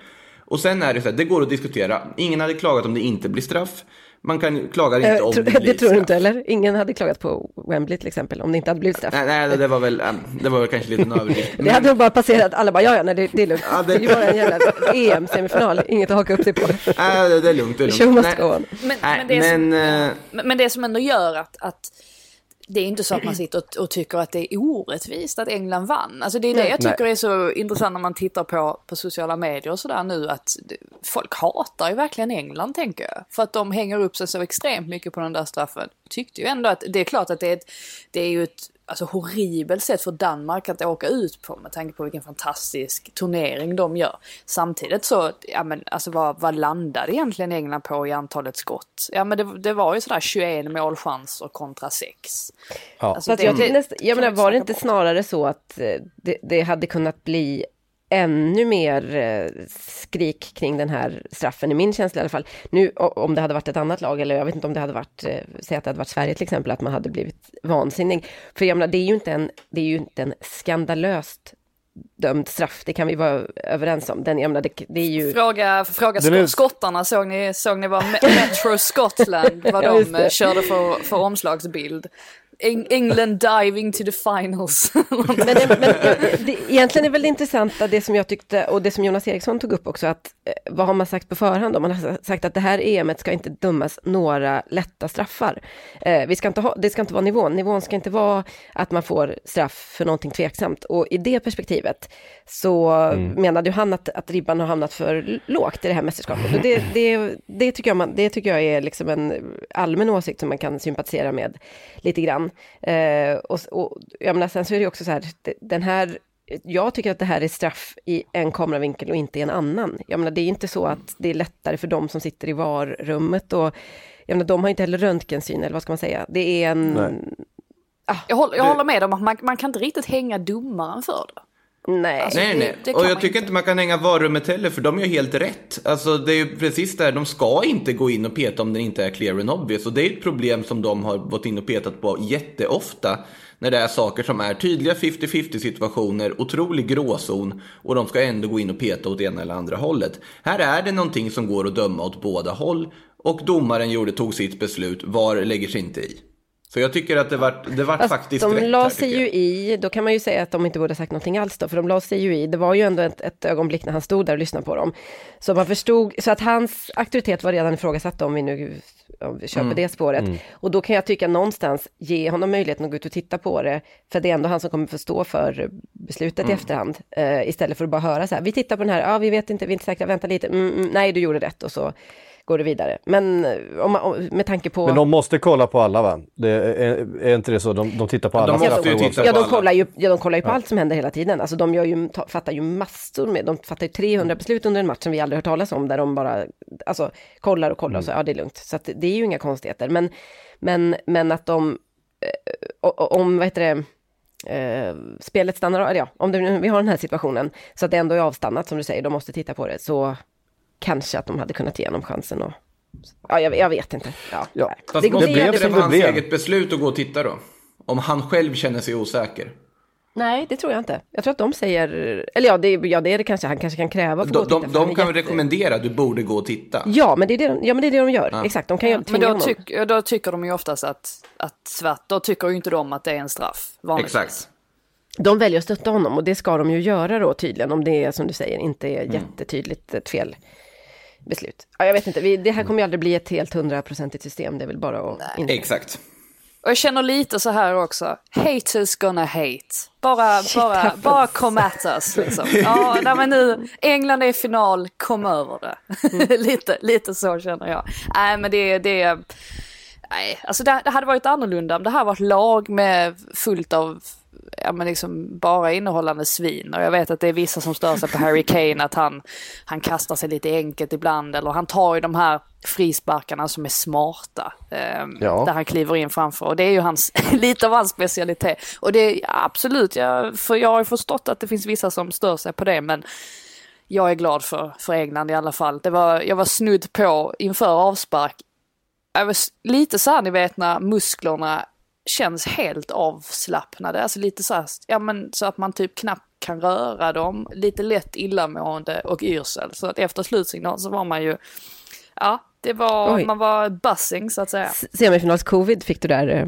Speaker 4: Och sen är det så här, det går att diskutera. Ingen hade klagat om det inte blir straff. Man kan klaga inte om
Speaker 2: det blir Det tror du inte eller? Ingen hade klagat på Wembley till exempel om det inte hade blivit straff.
Speaker 4: Nej, nej det var väl, det var väl kanske lite en överdrift.
Speaker 2: det hade nog bara passerat, alla bara ja, ja, nej, det, det är lugnt. Ja, det... det är ju bara en jävla EM-semifinal, inget att haka upp sig på.
Speaker 4: Nej, det är lugnt, det är lugnt.
Speaker 2: Show must go on.
Speaker 3: Men, men, det som, men, äh... men det som ändå gör att, att det är inte så att man sitter och, och, tycker att det är orättvist att England vann. Alltså det är det jag tycker Nej. är så intressant när man tittar på, på sociala medier och sådär nu att folk hatar ju verkligen England tänker jag. För att de hänger upp sig så extremt mycket på den där straffen. Tyckte ju ändå att det är klart att det är, ett, det är ju ett alltså horribelt sätt för Danmark att åka ut på med tanke på vilken fantastisk turnering de gör. Samtidigt så, ja men alltså vad, vad landade egentligen England på i antalet skott? Ja men det, det var ju sådär 21 målchanser kontra 6.
Speaker 2: Ja. Alltså, det, jag, det, nästa, jag menar, var det inte snarare så att eh, det, det hade kunnat bli ännu mer eh, skrik kring den här straffen, i min känsla i alla fall. Nu om det hade varit ett annat lag, eller jag vet inte om det hade varit, eh, säg att det hade varit Sverige till exempel, att man hade blivit vansinnig. För jag menar, det är ju inte en, det är ju inte en skandalöst dömd straff, det kan vi vara överens om. Den, jag menar, det, det är ju...
Speaker 3: Fråga, fråga skott, skottarna, såg ni, såg ni vad Metro Scotland, vad de ja, körde för, för omslagsbild? England diving to the finals.
Speaker 2: men, det, men det, egentligen är väl det intressanta, det som jag tyckte, och det som Jonas Eriksson tog upp också, att eh, vad har man sagt på förhand? Man har sagt att det här EMet ska inte dömas några lätta straffar. Eh, vi ska inte ha, det ska inte vara nivån, nivån ska inte vara att man får straff för någonting tveksamt. Och i det perspektivet så mm. menade ju han att, att ribban har hamnat för lågt i det här mästerskapet. Och det, det, det, tycker jag man, det tycker jag är liksom en allmän åsikt som man kan sympatisera med lite grann. Eh, och, och jag menar, sen så är det också så här, den här jag tycker att det här är straff i en kameravinkel och inte i en annan. Jag menar, det är inte så att det är lättare för de som sitter i VAR-rummet och jag menar, de har inte heller röntgensyn eller vad ska man säga. Det är en...
Speaker 3: Ah, jag, håller, jag håller med om att man, man kan inte riktigt hänga domaren för det.
Speaker 2: Nej.
Speaker 4: Alltså, nej, nej. Det, det och jag tycker inte man kan hänga varummet heller, för de är ju helt rätt. Alltså det är ju precis där, de ska inte gå in och peta om den inte är clear and obvious. Och det är ett problem som de har gått in och petat på jätteofta. När det är saker som är tydliga 50-50 situationer, otrolig gråzon och de ska ändå gå in och peta åt ena eller andra hållet. Här är det någonting som går att döma åt båda håll och domaren gjorde, tog sitt beslut, VAR lägger sig inte i. Så jag tycker att det vart, det vart Fast faktiskt
Speaker 2: de
Speaker 4: rätt.
Speaker 2: De la sig ju i, då kan man ju säga att de inte borde ha sagt någonting alls då, för de la sig ju i, det var ju ändå ett, ett ögonblick när han stod där och lyssnade på dem. Så man förstod, så att hans auktoritet var redan ifrågasatt om vi nu om vi kör på det spåret. Och då kan jag tycka någonstans, ge honom möjligheten att gå ut och titta på det, för det är ändå han som kommer få stå för beslutet i efterhand, eh, istället för att bara höra så här, vi tittar på den här, ja vi vet inte, vi är inte säkra, vänta lite, mm, mm, nej du gjorde rätt och så går det vidare. Men eh, om man, om, med tanke på...
Speaker 1: Men de måste kolla på alla va? Det är, är inte det så? De, de tittar på alla
Speaker 4: De.
Speaker 2: Ja, de
Speaker 4: alla.
Speaker 2: kollar ju, ja, de kollar ju på allt som händer hela tiden. Alltså de gör ju, ta, fattar ju massor med, de fattar ju 300 beslut under en match som vi aldrig hört talas om, där de bara, alltså kollar och kollar och så, ja det är lugnt. Så att det är ju inga konstigheter. Men, men, men att de, eh, om, vad heter det, eh, spelet stannar eller ja, om det, vi har den här situationen, så att det ändå är avstannat som du säger, de måste titta på det, så kanske att de hade kunnat ge honom chansen och, ja jag, jag vet inte. Ja,
Speaker 1: Ja.
Speaker 4: Fast
Speaker 2: det,
Speaker 4: måste
Speaker 2: det,
Speaker 1: blev
Speaker 4: det
Speaker 2: det,
Speaker 1: som
Speaker 4: vara
Speaker 1: det
Speaker 4: hans
Speaker 1: blev.
Speaker 4: eget beslut att gå och titta då? Om han själv känner sig osäker.
Speaker 2: Nej, det tror jag inte. Jag tror att de säger, eller ja, det, ja, det är det kanske, han kanske kan kräva gå
Speaker 4: De,
Speaker 2: och titta.
Speaker 4: de,
Speaker 2: för
Speaker 4: de kan
Speaker 2: jätte-
Speaker 4: rekommendera att du borde gå och titta.
Speaker 2: Ja, men det är det, de- ja, men det, är det de gör. Exakt, de kan ju
Speaker 3: Men
Speaker 2: tvinga
Speaker 3: då,
Speaker 2: honom.
Speaker 3: tyck, då tycker de ju oftast att, att svart, då tycker ju inte de att det är en straff. Vanligtvis.
Speaker 4: Exakt.
Speaker 2: De väljer att stötta honom och det ska de ju göra då tydligen, om det är som du säger inte
Speaker 4: Mm.
Speaker 2: är jättetydligt ett fel beslut. Ja, jag vet inte, vi, det här kommer ju aldrig bli ett helt hundraprocentigt system, det är väl bara att inse.
Speaker 4: Exakt.
Speaker 3: Och jag känner lite så här också. Haters gonna hate. Bara, bara,
Speaker 2: happens.
Speaker 3: bara come at us liksom. Ja, nej, men nu, England är i final, kom över det. lite, lite så känner jag. Nej, men det, det, nej, alltså det, det hade varit annorlunda om det här var ett lag med fullt av ja, men liksom bara innehållande svin. Och jag vet att det är vissa som stör sig på Harry Kane, att han, han kastar sig lite enkelt ibland. Eller han tar ju de här frisparkarna som är smarta. ehm,
Speaker 1: Ja.
Speaker 3: Där han kliver in framför. Och det är ju hans, lite av hans specialitet. Och det är absolut, jag, för jag har ju förstått att det finns vissa som stör sig på det. Men jag är glad för, för England i alla fall. Det var, jag var snudd på inför avspark. Jag var lite så här, ni vet när musklerna känns helt avslappnade. Alltså lite så här, ja men så att man typ knappt kan röra dem. Lite lätt illamående och yrsel. Så att efter slutsignal så var man ju, ja, det var,
Speaker 2: Oj.
Speaker 3: man var buzzing så att säga.
Speaker 2: Semifinals-covid fick du där. eh,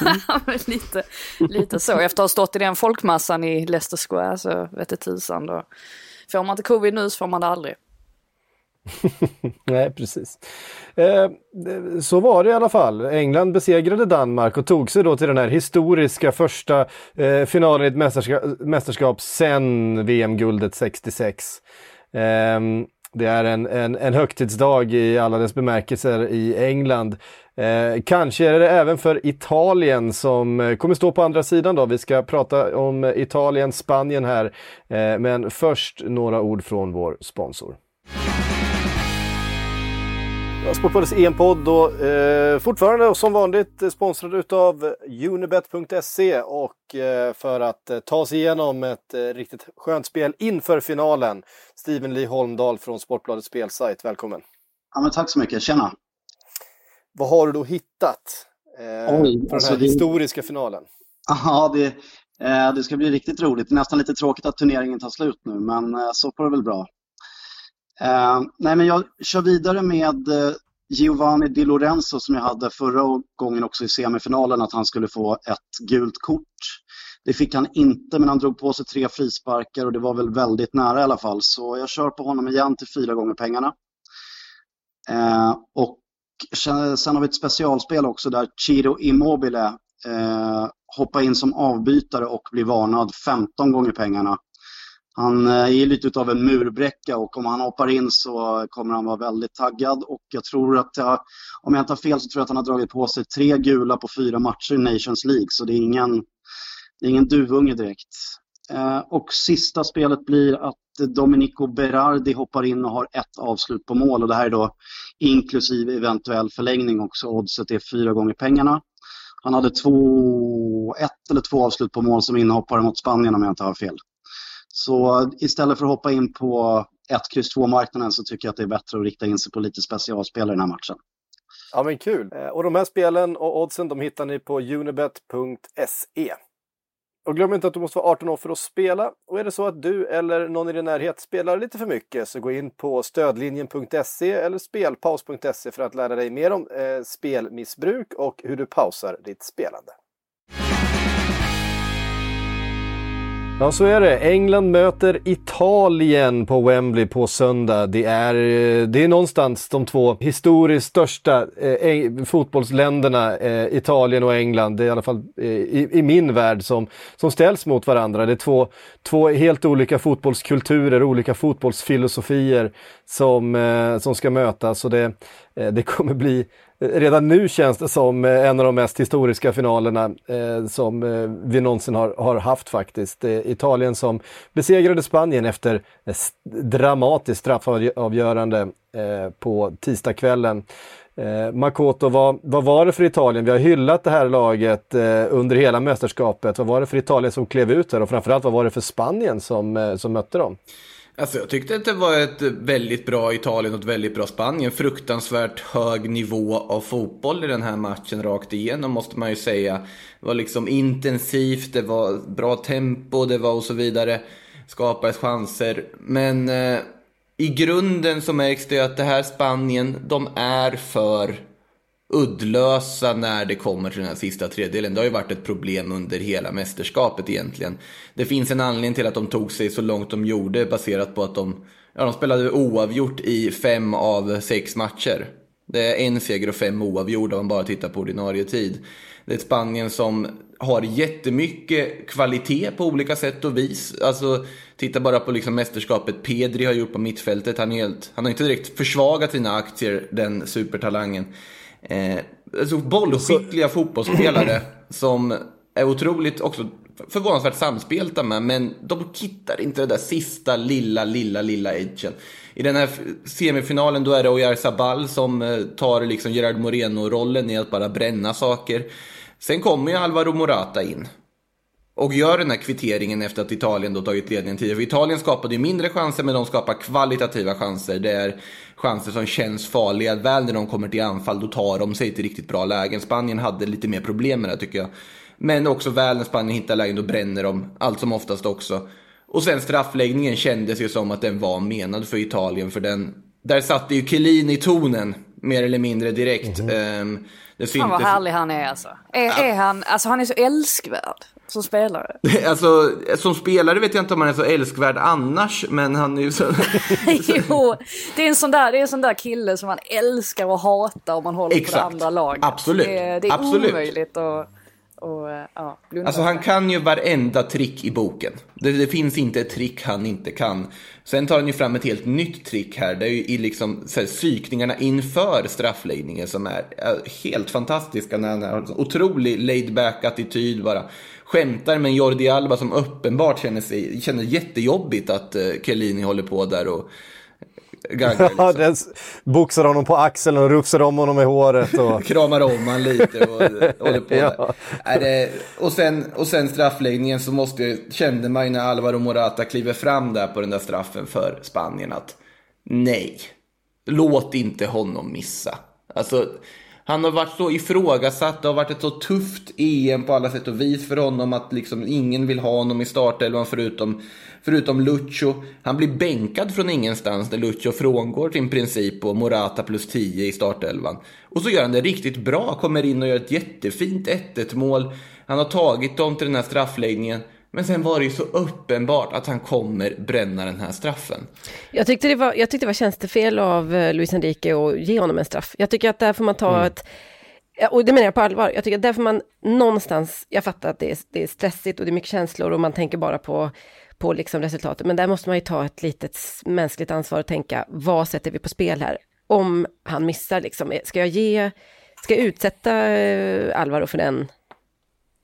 Speaker 3: Ja, men lite, lite så. Efter att ha stått i den folkmassan i Leicester Square så vet det tusan då. Får man inte covid nu så får man det aldrig.
Speaker 1: Nej, precis. Eh, så var det i alla fall. England besegrade Danmark och tog sig då till den här historiska första eh, finalen i ett mästerskap, mästerskap sen VM-guldet 66. Eh, det är en, en, en högtidsdag i alla dess bemärkelser i England. Eh, kanske är det även för Italien som eh, kommer stå på andra sidan då. Vi ska prata om Italien, Spanien här. Eh, men först några ord från vår sponsor. Sportbladets EM-podd då, eh, fortfarande och som vanligt sponsrad utav Unibet.se och eh, för att eh, ta sig igenom ett eh, riktigt skönt spel inför finalen. Steven Lee Holmdahl från Sportbladets spelsajt, välkommen!
Speaker 5: Ja, men tack så mycket. Tjena.
Speaker 1: Vad har du då hittat eh,
Speaker 5: Oj,
Speaker 1: för
Speaker 5: alltså
Speaker 1: den här
Speaker 5: det-
Speaker 1: historiska finalen?
Speaker 5: Ja, det, eh, det ska bli riktigt roligt. Det är nästan lite tråkigt att turneringen tar slut nu, men eh, så får det väl bra. Eh, nej, men jag kör vidare med eh, Giovanni Di Lorenzo som jag hade förra gången också i semifinalen, att han skulle få ett gult kort. Det fick han inte, men han drog på sig tre frisparkar och det var väl väldigt nära i alla fall. Så jag kör på honom igen till fyra gånger pengarna. Eh, och sen, har vi ett specialspel också där Chiro Immobile eh, hoppar in som avbytare och blir varnad 15 gånger pengarna. Han eh, är lite av en murbräcka och om han hoppar in så kommer han vara väldigt taggad och jag tror att, jag, om jag inte har fel så tror jag att han har dragit på sig tre gula på fyra matcher i Nations League så det är ingen, det är ingen duvunge direkt. Eh, och sista spelet blir att Domenico Berardi hoppar in och har ett avslut på mål och det här är då inklusive eventuell förlängning också. Oddset är fyra gånger pengarna. Han hade två, ett eller två avslut på mål som inhoppare mot Spanien om jag inte har fel. Så istället för att hoppa in på 1, kryss 2-marknaden så tycker jag att det är bättre att rikta in sig på lite specialspelare i den här matchen.
Speaker 1: Ja men kul! Eh, och de här spelen och oddsen de hittar ni på unibet.se. Och glöm inte att du måste vara 18 år för att spela. Och är det så att du eller någon i din närhet spelar lite för mycket så gå in på stödlinjen.se eller spelpaus.se för att lära dig mer om eh, spelmissbruk och hur du pausar ditt spelande. Ja, så är det. England möter Italien på Wembley på söndag. Det är, eh, det är någonstans de två historiskt största eh, fotbollsländerna, eh, Italien och England, det är i alla fall eh, i, i, min värld, som, som ställs mot varandra. Det är två, två helt olika fotbollskulturer, olika fotbollsfilosofier som, eh, som ska mötas och det, Eh, det kommer bli eh, redan nu känns det som eh, en av de mest historiska finalerna som vi någonsin har, har haft faktiskt. Italien som besegrade Spanien efter dramatiskt straffavgörande på tisdagskvällen. Eh, Makoto, vad, vad var det för Italien? Vi har hyllat det här laget eh, under hela mästerskapet. Vad var det för Italien som klev ut här och framförallt vad var det för Spanien som, eh, som mötte dem?
Speaker 4: Alltså jag tyckte att det var ett väldigt bra Italien och ett väldigt bra Spanien. Fruktansvärt hög nivå av fotboll i den här matchen rakt igenom måste man ju säga. Det var liksom intensivt, det var bra tempo, det var och så vidare. Skapades chanser. Men eh, i grunden så märks det att det här Spanien, de är för uddlösa när det kommer till den här sista tredjedelen. Det har ju varit ett problem under hela mästerskapet egentligen. Det finns en anledning till att de tog sig så långt de gjorde baserat på att de, ja, de spelade oavgjort i fem av sex matcher. Det är en seger och fem oavgjorda om man bara tittar på ordinarie tid. Det är ett Spanien som har jättemycket kvalitet på olika sätt och vis. Alltså, titta bara på liksom mästerskapet Pedri har gjort på mittfältet. Han, är helt, han har inte direkt försvagat sina aktier, den supertalangen. Eh, alltså bollskickliga fotbollsspelare som är otroligt också förvånansvärt samspelta med, men de hittar inte det där sista lilla, lilla, lilla edgen. I den här semifinalen då är det Oyarzabal som eh, tar liksom Gerard Moreno-rollen i att bara bränna saker. Sen kommer ju Alvaro Morata in och gör den här kvitteringen efter att Italien då tagit ledningen tidigare. För Italien skapade ju mindre chanser, men de skapar kvalitativa chanser. Det är chanser som känns farliga. Väl när de kommer till anfall, då tar de sig till riktigt bra lägen. Spanien hade lite mer problem med det tycker jag. Men också väl när Spanien hittar lägen, då bränner de allt som oftast också. Och sen straffläggningen kändes ju som att den var menad för Italien, för den... Där satte ju Chiellini tonen, mer eller mindre direkt. Mm -hmm. um,
Speaker 3: det Fan vad härlig han är alltså. Är, är han, alltså han är så älskvärd som spelare.
Speaker 4: alltså, som spelare vet jag inte om han är så älskvärd annars, men han är ju så...
Speaker 3: jo, det är, en sån där, det är en sån där kille som man älskar och hatar om man håller Exakt. på det andra laget.
Speaker 4: Absolut.
Speaker 3: Det, det är
Speaker 4: Absolut.
Speaker 3: omöjligt att... Och, ja,
Speaker 4: alltså han kan ju varenda trick i boken. Det, det, finns inte ett trick han inte kan. Sen tar han ju fram ett helt nytt trick här. Det är ju i liksom så här, psykningarna inför straffläggningen som är, är helt fantastiska. När han har en otrolig laid back attityd bara skämtar med Jordi Alba som uppenbart känner, sig, känner jättejobbigt att uh, Chiellini håller på där och
Speaker 1: gaggar. Liksom. Ja, den boxar honom på axeln och rufsar om honom i håret. Och...
Speaker 4: Kramar om han lite och håller på ja. Det, och, sen, och sen straffläggningen så måste, kände man ju när Alvaro Morata kliver fram där på den där straffen för Spanien att nej, låt inte honom missa. Alltså, han har varit så ifrågasatt, det har varit ett så tufft EM på alla sätt och vis för honom att liksom ingen vill ha honom i startelvan förutom, förutom Lucho. Han blir bänkad från ingenstans när Lucho frångår sin princip och Morata plus 10 i startelvan. Och så gör han det riktigt bra, kommer in och gör ett jättefint 1-1 mål. Han har tagit dem till den här straffläggningen. Men sen var det ju så uppenbart att han kommer bränna den här straffen.
Speaker 2: Jag tyckte det var, jag tyckte det var tjänstefel av eh, Luis Enrique att ge honom en straff. Jag tycker att där får man ta mm. ett och det menar jag på allvar. Jag tycker att där får man någonstans, jag fattar att det är, det är stressigt och det är mycket känslor och man tänker bara på, på liksom resultatet. Men där måste man ju ta ett litet mänskligt ansvar och tänka, vad sätter vi på spel här? Om han missar liksom, ska jag ge, ska jag utsätta eh, Alvaro för den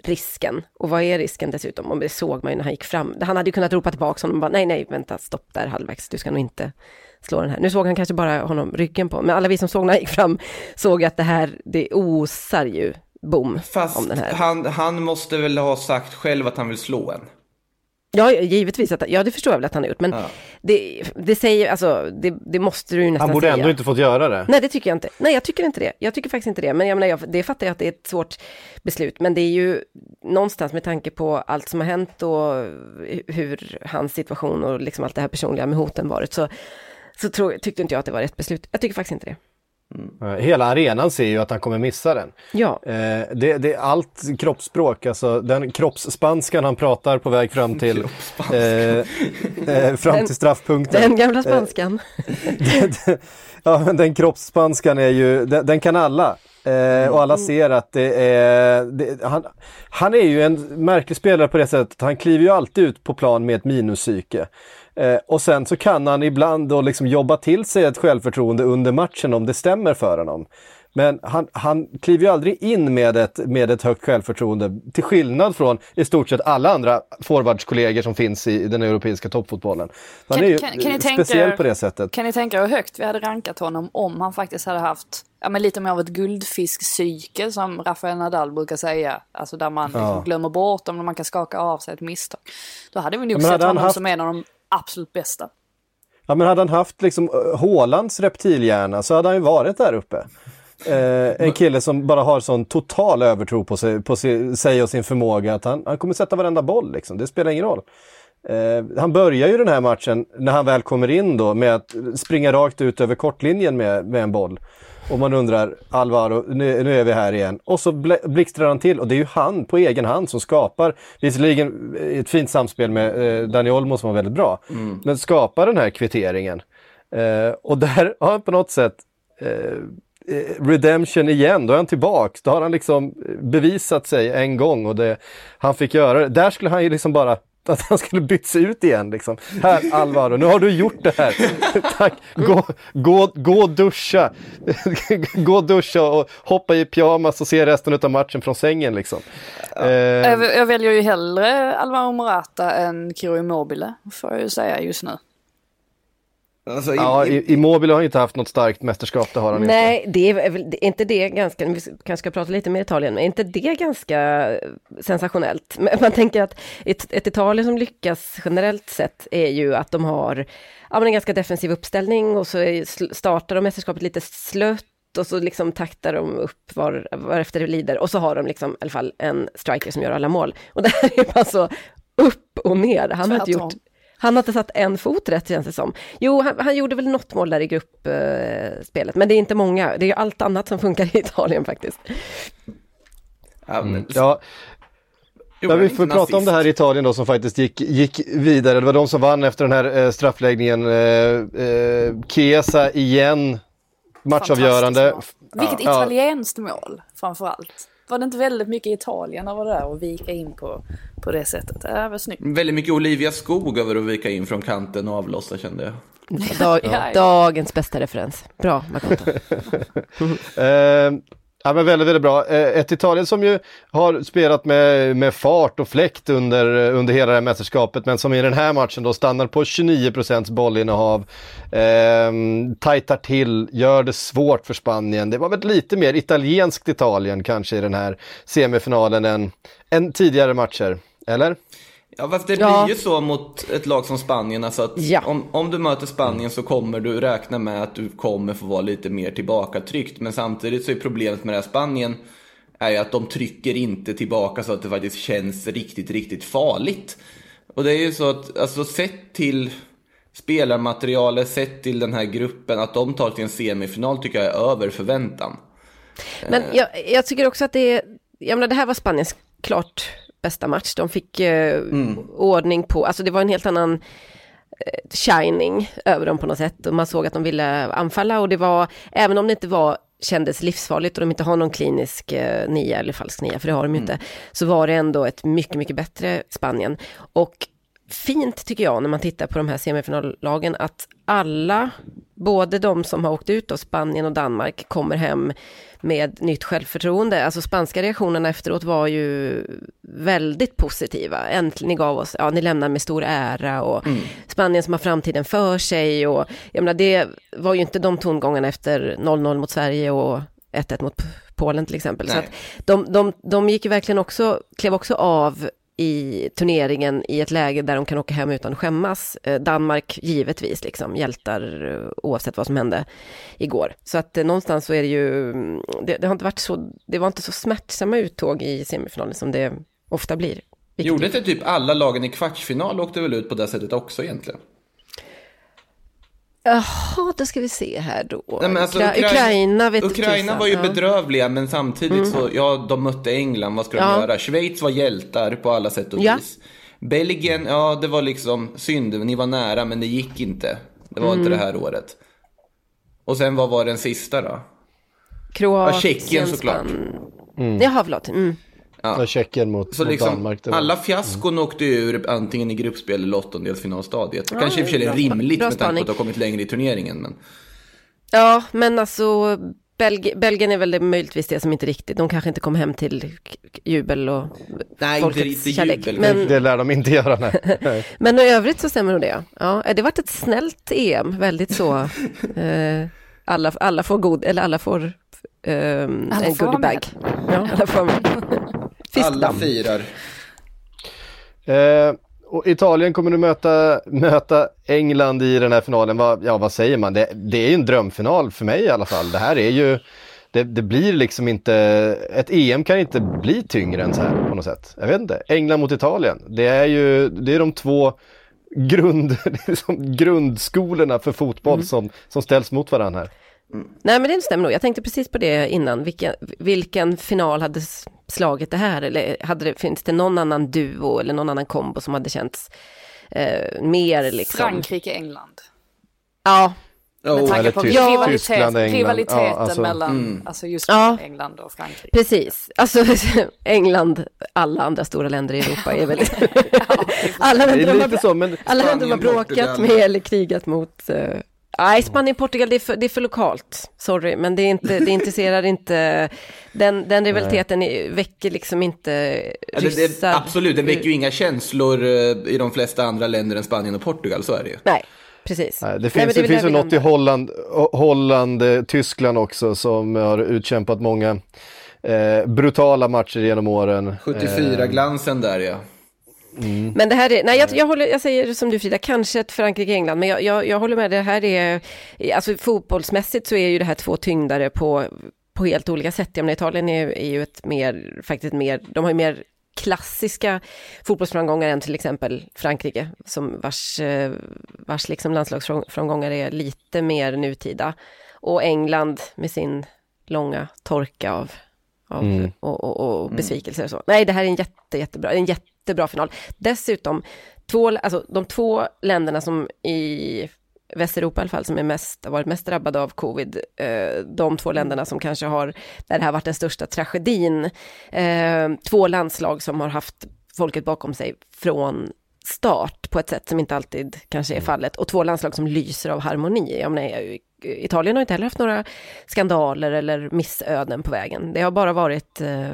Speaker 2: risken. Och vad är risken dessutom? Och det såg man ju när han gick fram. Han hade ju kunnat ropa tillbaka honom och bara nej, nej, vänta, stopp där halvvägs, du ska nog inte slå den här. Nu såg han kanske bara honom ryggen på, men alla vi som såg när han gick fram såg att det här, det osar ju bom
Speaker 4: Fast
Speaker 2: om den här.
Speaker 4: Han, han måste väl ha sagt själv att han vill slå en?
Speaker 2: Ja, givetvis. Att, ja, det förstår jag väl att han har gjort. Men ja. det, det säger, alltså, det, det måste du ju nästan
Speaker 1: säga. Han borde
Speaker 2: säga.
Speaker 1: ändå inte fått göra det.
Speaker 2: Nej, det tycker jag inte. Nej, jag tycker inte det. Jag tycker faktiskt inte det. Men jag menar, jag, det fattar jag att det är ett svårt beslut. Men det är ju någonstans med tanke på allt som har hänt och hur hans situation och liksom allt det här personliga med hoten varit. Så, så tror, tyckte inte jag att det var rätt beslut. Jag tycker faktiskt inte det.
Speaker 1: Mm. Hela arenan ser ju att han kommer missa den.
Speaker 2: Ja.
Speaker 1: Eh, det, det är allt kroppsspråk, alltså den kroppsspanskan han pratar på väg fram till, eh, eh, fram
Speaker 2: Den-
Speaker 1: till straffpunkten.
Speaker 2: Den gamla spanskan.
Speaker 1: ja, men den kroppsspanskan är ju, den, den kan alla. Eh, och alla ser att det är, det, han, han är ju en märklig spelare på det sättet han kliver ju alltid ut på plan med ett minuspsyke. Eh, och sen så kan han ibland då liksom jobba till sig ett självförtroende under matchen om det stämmer för honom. Men han, han kliver ju aldrig in med ett, med ett högt självförtroende, till skillnad från i stort sett alla andra forwardskollegor som finns i den europeiska toppfotbollen. Han
Speaker 3: Kan-
Speaker 1: är ju
Speaker 3: kan- kan tänka
Speaker 1: speciell
Speaker 3: er-
Speaker 1: på det sättet.
Speaker 3: Kan ni tänka hur högt vi hade rankat honom om han faktiskt hade haft ja, men lite mer av ett guldfiskpsyke som Rafael Nadal brukar säga. Alltså där man liksom
Speaker 1: Ja.
Speaker 3: glömmer bort dem och man kan skaka av sig ett misstag. Då hade vi nog sett honom
Speaker 1: haft-
Speaker 3: som en av de absolut bästa.
Speaker 1: Ja men hade han haft liksom eh, Hålands Haalands reptilhjärna så hade han ju varit där uppe. Eh, en kille som bara har sån total övertro på sig, på sig, sig och sin förmåga att han, han kommer sätta varenda boll liksom. Det spelar ingen roll. Eh, han börjar ju den här matchen när han väl kommer in då med att springa rakt ut över kortlinjen med, med en boll. Och man undrar, Alvaro, nu, nu är vi här igen. Och så bl- blixtrar han till och det är ju han på egen hand som skapar, visserligen ett fint samspel med eh, Dani Olmo som var väldigt bra, men skapar den här kvitteringen. Eh, och där har han på något sätt eh, eh, redemption igen, då är han tillbaks. Då har han liksom bevisat sig en gång och det, han fick göra det. Där skulle han ju liksom bara att han skulle byts ut igen liksom. Här Alvaro, nu har du gjort det här. Tack, gå, gå, gå duscha. gå duscha och hoppa i pyjamas och se resten av matchen från sängen liksom. Eh,
Speaker 3: Jag, jag väljer ju hellre Alvaro Morata än Kiro Immobile, får jag ju säga just nu.
Speaker 4: Alltså, i,
Speaker 1: ja,
Speaker 4: i,
Speaker 1: Immobile har ju inte haft något starkt mästerskap, det har han inte.
Speaker 2: Nej, det är väl är inte det ganska, vi kanske ska prata lite mer Italien, men är inte det ganska sensationellt? Men man tänker att ett, ett Italien som lyckas generellt sett är ju att de har ja, men en ganska defensiv uppställning och så är, startar de mästerskapet lite slött och så liksom taktar de upp var, varefter det lider och så har de liksom i alla fall en striker som gör alla mål. Och det här är bara så upp och ner. Han har inte gjort han har inte satt en fot rätt känns det som. Jo, han, han gjorde väl något mål där i gruppspelet, men det är inte många. Det är ju allt annat som funkar i Italien faktiskt.
Speaker 4: ja, men,
Speaker 1: Ja, Ja, vi får prata om det här i Italien då som faktiskt gick, gick vidare. Det var de som vann efter den här eh, straffläggningen. Eh, eh, Chiesa igen, matchavgörande.
Speaker 3: Vilket
Speaker 1: Ja.
Speaker 3: italienskt mål framförallt. Var det inte väldigt mycket Italien över det där och vika in på, på det sättet? Det var snyggt.
Speaker 4: Väldigt mycket Olivia Skog över att vika in från kanten och avlossa kände jag.
Speaker 2: Dag,
Speaker 3: Ja.
Speaker 2: Dagens bästa referens. Bra, Makoto.
Speaker 1: Eh, ja, men väldigt, väldigt bra. Eh, ett Italien som ju har spelat med, med fart och fläkt under, eh, under hela det här mästerskapet men som i den här matchen då stannar på 29 bollinnehav. Eh, tajtar till, gör det svårt för Spanien. Det var väl lite mer italienskt Italien kanske i den här semifinalen än, än tidigare matcher, eller?
Speaker 4: Ja, fast det
Speaker 2: Ja.
Speaker 4: blir ju så mot ett lag som Spanien. Alltså att
Speaker 2: Ja.
Speaker 4: om, om du möter Spanien så kommer du räkna med att du kommer få vara lite mer tillbakatryckt. Men samtidigt så är problemet med det här Spanien är ju att de trycker inte tillbaka så att det faktiskt känns riktigt, riktigt farligt. Och det är ju så att, alltså sett till spelarmaterialet, sett till den här gruppen, att de tar till en semifinal tycker jag är över förväntan.
Speaker 2: Men jag, jag tycker också att det är, jag menar det här var Spaniens klart bästa match. De fick eh, ordning på, alltså det var en helt annan eh, shining över dem på något sätt. Och man såg att de ville anfalla och det var, även om det inte var kändes livsfarligt och de inte har någon klinisk eh, nia eller falsk nia, för det har de ju inte, så var det ändå ett mycket, mycket bättre Spanien. Och fint tycker jag när man tittar på de här semifinallagen att alla, både de som har åkt ut av Spanien och Danmark, kommer hem med nytt självförtroende. Alltså spanska reaktionerna efteråt var ju väldigt positiva. Äntligen, ni gav oss, ja ni lämnar med stor ära och Spanien som har framtiden för sig och jag menar det var ju inte de tongångarna efter 0-0 mot Sverige och 1-1 mot Polen till exempel. Så
Speaker 4: Nej.
Speaker 2: att de, de, de gick ju verkligen också, klev också av i turneringen i ett läge där de kan åka hem utan att skämmas. Eh, Danmark givetvis liksom hjältar eh, oavsett vad som hände igår. Så att eh, någonstans så är det ju, mm, det, det har inte varit så, det var inte så smärtsamma uttåg i semifinalen som det ofta blir.
Speaker 4: Gjorde inte typ alla lagen i kvartsfinal åkte väl ut på det sättet också egentligen?
Speaker 2: Jaha, då ska vi se här då.
Speaker 4: Nej, men alltså,
Speaker 2: Ukra-
Speaker 4: Ukraina,
Speaker 2: Ukraina vet
Speaker 4: Ukraina var ju
Speaker 2: ja. Mm.
Speaker 4: bedrövliga, men samtidigt så, ja, de mötte England, vad ska de
Speaker 2: Ja.
Speaker 4: göra? Schweiz var hjältar på alla sätt och
Speaker 2: Ja.
Speaker 4: vis. Belgien, ja, det var liksom synd, ni var nära, men det gick inte. Det var
Speaker 2: Mm.
Speaker 4: inte det här året. Och sen, vad var den sista då?
Speaker 2: Kroatien,
Speaker 4: Ja, Tjeckien såklart.
Speaker 2: Span- Jaha, förlåt. Mm.
Speaker 1: Ja. Tjeckien mot,
Speaker 4: Så
Speaker 1: mot
Speaker 4: liksom,
Speaker 1: Danmark. det var-
Speaker 4: alla fiaskon åkte ur antingen i gruppspel eller åttondelsfinalstadiet.
Speaker 2: Ja,
Speaker 4: Kanske i och för sig är rimligt
Speaker 2: bra
Speaker 4: med tanke på att de har kommit längre i turneringen. Men...
Speaker 2: Ja, men alltså Belg- Belgien är väl det, möjligtvis det som inte riktigt, de kanske inte kom hem till jubel och
Speaker 4: Nej, inte
Speaker 2: folkets
Speaker 4: riktigt
Speaker 2: kärlek.
Speaker 4: jubel.
Speaker 2: Men,
Speaker 1: Det lär de inte göra, nej. nej.
Speaker 2: men i övrigt så stämmer nog det. Ja, det har varit ett snällt EM, väldigt så. Eh, alla, alla får god, eller alla får
Speaker 3: Alla
Speaker 2: en goodiebag. Ja, alla får.
Speaker 4: Alla firar.
Speaker 1: Eh, och Italien kommer nu möta, möta England i den här finalen. Vad, ja, vad säger man? Det, det är ju en drömfinal för mig i alla fall. Det här är ju, det, det blir liksom inte, ett EM kan inte bli tyngre än så här på något sätt. Jag vet inte. England mot Italien. Det är ju, det är de två grund, liksom grundskolorna för fotboll som, som ställs mot varandra här.
Speaker 2: Nej men det stämmer nog. Jag tänkte precis på det innan. Vilken, vilken final hade slagit det här? Eller hade det, finns det någon annan duo eller någon annan kombo som hade känts eh, mer liksom?
Speaker 3: Frankrike-England.
Speaker 2: Ja,
Speaker 3: Med
Speaker 4: Oh,
Speaker 3: tanke
Speaker 1: eller
Speaker 3: på rivalitet,
Speaker 1: Tyskland, England.
Speaker 3: rivaliteten
Speaker 1: Ja, alltså-
Speaker 3: mellan
Speaker 4: Mm.
Speaker 3: alltså just
Speaker 2: Ja.
Speaker 3: England och Frankrike.
Speaker 2: precis. Alltså England, alla andra stora länder i Europa är väl... alla länder har,
Speaker 1: så, men
Speaker 2: alla bråkat
Speaker 4: Portugal.
Speaker 2: med eller krigat mot. eh, Nej, Spanien, Portugal, det är, för, det är för lokalt. Sorry, men det, är inte, det intresserar inte... Den, den rivaliteten är, väcker liksom inte
Speaker 4: Eller det,
Speaker 2: ryssar.
Speaker 4: absolut, den väcker ju inga känslor eh, i de flesta andra länder än Spanien och Portugal, så är det ju.
Speaker 2: Nej, precis.
Speaker 1: Nej, det
Speaker 2: Nej,
Speaker 1: finns,
Speaker 2: men
Speaker 1: det
Speaker 2: väl
Speaker 1: finns ju något i. Holland, Holland eh, Tyskland också som har utkämpat många eh, brutala matcher genom åren.
Speaker 4: 74-glansen där ja.
Speaker 2: Men det här är, nej jag, jag, håller, jag säger som du Frida, kanske ett Frankrike-England, men jag, jag, jag håller med, det här är, alltså fotbollsmässigt så är ju det här två tyngdare på, på helt olika sätt. Jag menar, Italien är, är ju ett mer, faktiskt mer, de har ju mer klassiska fotbollsframgångar än till exempel Frankrike, som vars, eh, vars liksom landslagsframgångar är lite mer nutida. Och England med sin långa torka av, av
Speaker 1: Mm.
Speaker 2: och, och, och besvikelser och så. Nej, det här är en jätte, jättebra, en jättebra final. Dessutom, två, alltså, de två länderna som i Västeuropa i alla fall, som är mest, har varit mest drabbade av covid, eh, de två länderna som kanske har, där det här varit den största tragedin, eh, två landslag som har haft folket bakom sig från start på ett sätt som inte alltid kanske är fallet och två landslag som lyser av harmoni. Jag menar, Italien har inte heller haft några skandaler eller missöden på vägen. Det har bara varit eh,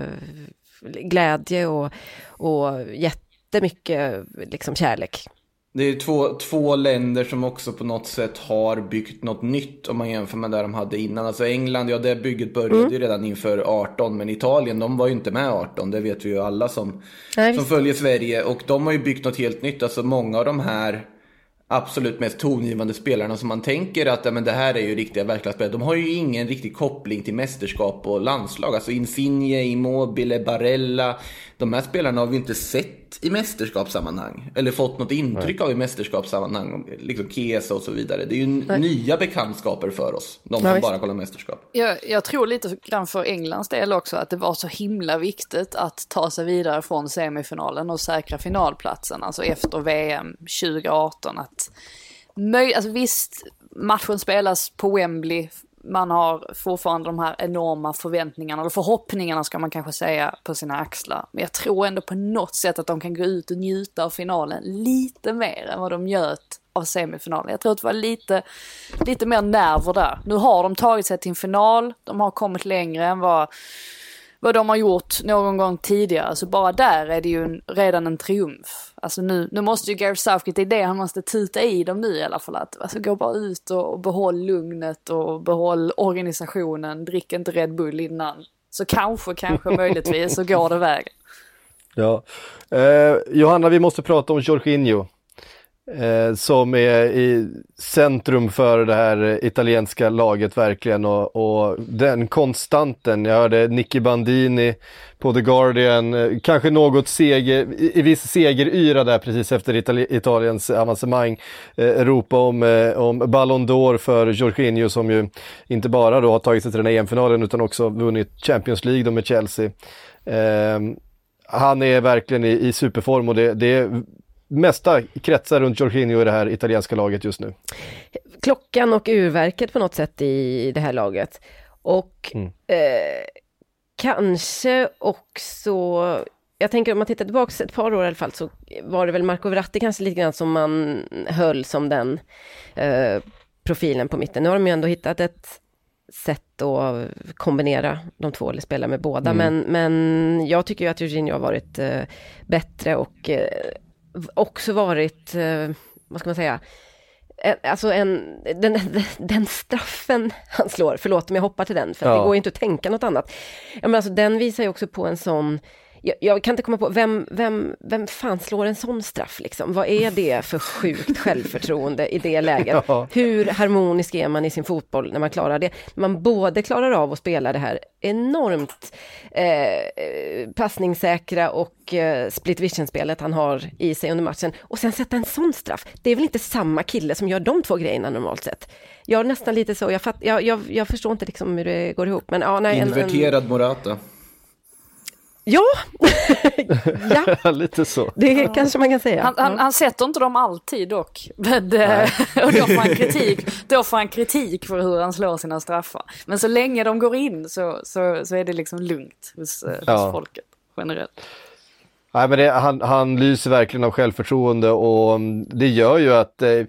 Speaker 2: glädje och, och jättemycket liksom kärlek.
Speaker 4: Det är två, två länder som också på något sätt har byggt något nytt om man jämför med det de hade innan. Alltså England, ja det bygget började
Speaker 2: Mm.
Speaker 4: ju redan inför 18, men Italien, de var ju inte med 18, det vet vi ju alla som,
Speaker 2: Nej,
Speaker 4: som följer Sverige. Och de har ju byggt något helt nytt, alltså många av de här absolut mest tongivande spelarna som man tänker att ja, men det här är ju riktiga världsklasspelare. De har ju ingen riktig koppling till mästerskap och landslag. Alltså Insigne, Immobile, Barella. De här spelarna har vi inte sett i mästerskapssammanhang. Eller fått något intryck av i mästerskapssammanhang. Liksom Kesa och så vidare. Det är ju nya bekantskaper för oss. De som bara kollar mästerskap.
Speaker 3: Jag, jag tror lite grann för Englands del också att det var så himla viktigt att ta sig vidare från semifinalen och säkra finalplatsen, alltså efter VM 2018. Att möj, alltså visst, matchen spelas på Wembley, man har fortfarande de här enorma förväntningarna, eller förhoppningarna ska man kanske säga, på sina axlar. Men jag tror ändå på något sätt att de kan gå ut och njuta av finalen lite mer än vad de njöt av semifinalen. Jag tror att det var lite, lite mer nerver där. Nu har de tagit sig till en final, de har kommit längre än vad, vad de har gjort någon gång tidigare. Så bara där är det ju en, redan en triumf. Alltså nu, nu måste ju Gareth Southgate, det är det han måste tuta i dem nu i alla fall. Att, alltså gå bara ut och, och behåll lugnet och behåll organisationen, drick inte Red Bull innan. Så kanske, kanske möjligtvis så går det vägen.
Speaker 1: Ja. Eh, Johanna, vi måste prata om Jorginho eh, som är i centrum för det här italienska laget verkligen och, och den konstanten, jag hörde Nicky Bandini på The Guardian, eh, kanske något seger, i, i viss segeryra där precis efter Itali Italiens avancemang, eh, ropa om, eh, om Ballon d'Or för Jorginho som ju inte bara då har tagit sig till den här EM-finalen utan också vunnit Champions League då med Chelsea. Eh, han är verkligen i, i superform och det, det mesta kretsar runt Jorginho i det här italienska laget just nu.
Speaker 2: Klockan och urverket på något sätt i det här laget. Och mm. eh, kanske också, jag tänker om man tittar tillbaka ett par år i alla fall, så var det väl Marco Verratti kanske lite grann som man höll som den eh, profilen på mitten. Nu har de ju ändå hittat ett sätt att kombinera de två eller spela med båda. Mm. Men, men jag tycker ju att Jorginho har varit eh, bättre och eh, också varit, eh, vad ska man säga, Alltså en, den, den straffen han slår, förlåt om jag hoppar till den, för ja. det går inte att tänka något annat. Ja, men alltså, den visar ju också på en sån jag, jag, kan inte komma på, vem, vem, vem fan slår en sån straff liksom? Vad är det för sjukt självförtroende i det läget? Ja. Hur harmonisk är man i sin fotboll när man klarar det? Man både klarar av att spela det här enormt eh, passningssäkra och eh, split vision-spelet han har i sig under matchen och sen sätta en sån straff. Det är väl inte samma kille som gör de två grejerna normalt sett? Jag är nästan lite så, jag, fatt, jag, jag, jag förstår inte liksom hur det går ihop. Men, ja, nej,
Speaker 4: Inverterad en, en... Morata.
Speaker 2: Ja,
Speaker 1: ja. lite så.
Speaker 2: Det ja. kanske man kan säga.
Speaker 3: Han, han, han, sätter inte dem alltid dock. Men, och då får, han kritik, då får han kritik för hur han slår sina straffar. Men så länge de går in så, så, så är det liksom lugnt hos, eh, ja. hos folket generellt.
Speaker 1: Nej, men det, han, han lyser verkligen av självförtroende och mm, det gör ju att, eh,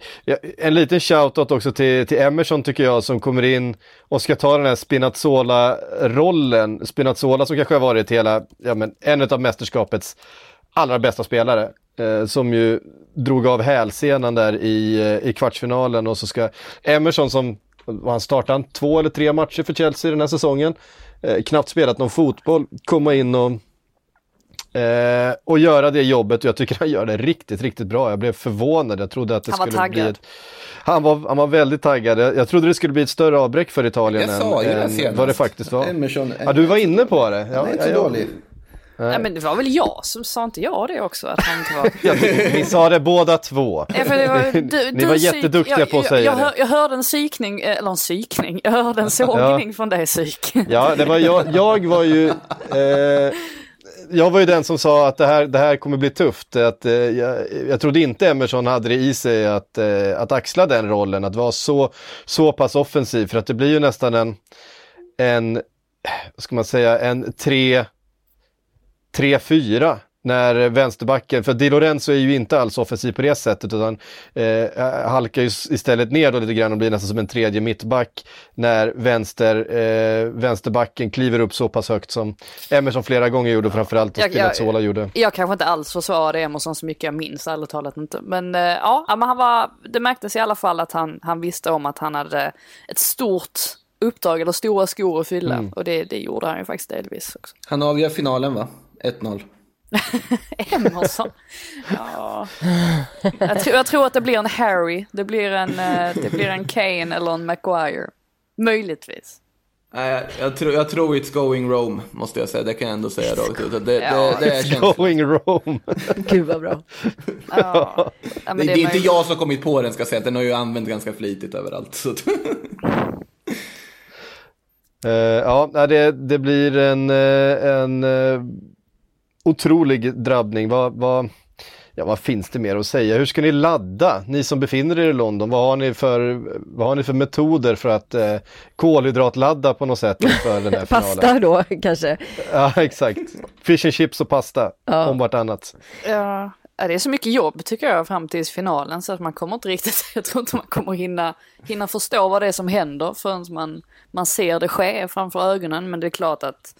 Speaker 1: en liten shoutout också till, till Emerson tycker jag som kommer in och ska ta den här Spinazzola-rollen. Spinazzola som kanske har varit hela, ja men en av mästerskapets allra bästa spelare. Eh, som ju drog av hälsenan där i, eh, i kvartsfinalen och så ska Emerson som, han startade två eller tre matcher för Chelsea den här säsongen. Eh, knappt spelat någon fotboll, komma in och Eh, och göra det jobbet och jag tycker han gör det riktigt, riktigt bra. Jag blev förvånad. Jag trodde att det han skulle bli ett... Han var, han var väldigt taggad. Jag, jag trodde det skulle bli ett större avbräck för Italien
Speaker 4: jag sa än, än
Speaker 1: vad det faktiskt var. Emerson, ja, du var inne på det.
Speaker 4: Ja, inte så dålig.
Speaker 3: Nej. Nej men det var väl jag som sa inte jag det också att han inte var...
Speaker 1: ja, ni sa det båda två.
Speaker 3: Ja, var, du,
Speaker 1: ni var jätteduktiga jag, på att säga
Speaker 3: jag,
Speaker 1: jag,
Speaker 3: det. Jag hörde en psykning, eh, eller en psykning, jag hörde en sågning ja. från dig psyk.
Speaker 1: ja, det var jag, jag var ju... Eh, jag var ju den som sa att det här, det här kommer bli tufft. Att, eh, jag, jag trodde inte Emerson hade det i sig att, eh, att axla den rollen, att vara så, så pass offensiv. För att det blir ju nästan en, en vad ska man säga, en 3-4 när vänsterbacken, för Di Lorenzo är ju inte alls offensiv på det sättet utan eh, halkar ju istället ner då lite grann och blir nästan som en tredje mittback när vänster, eh, vänsterbacken kliver upp så pass högt som Emerson flera gånger gjorde och framförallt jag, Spinazzola gjorde.
Speaker 3: Jag kanske inte alls försvarade Emerson så mycket, jag minns ärligt talat inte. Men eh, ja, men han var, det märktes i alla fall att han, han visste om att han hade ett stort uppdrag eller stora skor att fylla mm. och det, det gjorde han ju faktiskt delvis också.
Speaker 4: Han avgör finalen va? 1-0.
Speaker 3: Emerson. Ja. Jag, tror, jag tror att det blir en Harry, det blir en, eh, det blir en Kane eller en Maguire. Möjligtvis.
Speaker 4: Nej, jag, jag, tror, jag tror it's going Rome, måste jag säga. Det kan jag ändå säga rakt ut. Det,
Speaker 1: ja. det, det, it's going Rome.
Speaker 2: Gud vad bra.
Speaker 3: Ja.
Speaker 4: Ja, det, det, är inte jag som kommit på den, ska jag säga. Den har ju använt ganska flitigt överallt. Så.
Speaker 1: Uh, ja, det, det blir en, eh, en otrolig drabbning. Vad, vad, ja, vad finns det mer att säga? Hur ska ni ladda, ni som befinner er i London? Vad har ni för, vad har ni för metoder för att eh, kolhydratladda på något sätt inför den här finalen?
Speaker 2: pasta då kanske?
Speaker 1: Ja, exakt. Fish and chips och pasta ja. om vartannat.
Speaker 3: Ja, det är så mycket jobb tycker jag fram till finalen så att man kommer inte riktigt, jag tror inte man kommer hinna, hinna förstå vad det är som händer förrän man, man ser det ske framför ögonen. Men det är klart att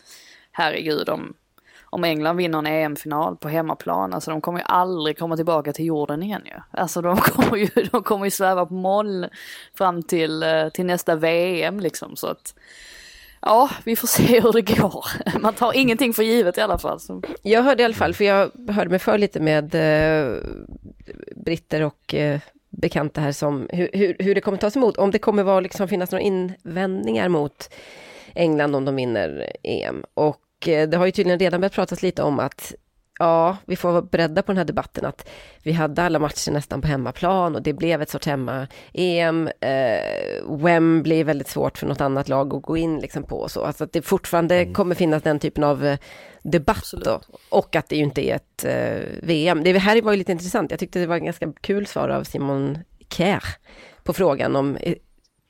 Speaker 3: herregud, om, om England vinner en EM-final på hemmaplan, alltså de kommer ju aldrig komma tillbaka till jorden igen ju. Alltså de kommer ju, de kommer ju sväva på moll fram till, eh, till nästa VM liksom så att Ja, vi får se hur det går. Man tar ingenting för givet i alla fall. Så.
Speaker 2: Jag hörde i alla fall, för jag hörde mig för lite med eh, britter och eh, bekanta här som hur, hur, hur, det kommer tas emot. Om det kommer vara, liksom, finnas några invändningar mot England om de vinner EM. Och det har ju tydligen redan börjat pratas lite om att ja, vi får vara beredda på den här debatten att vi hade alla matcher nästan på hemmaplan och det blev ett sorts hemma-EM. Eh, Wembley är väldigt svårt för något annat lag att gå in liksom på och så. Alltså att det fortfarande mm. kommer finnas den typen av eh, debatt då. Och att det ju inte är ett eh, VM. Det här var ju lite intressant. Jag tyckte det var ett ganska kul svar av Simon Kjær på frågan om eh,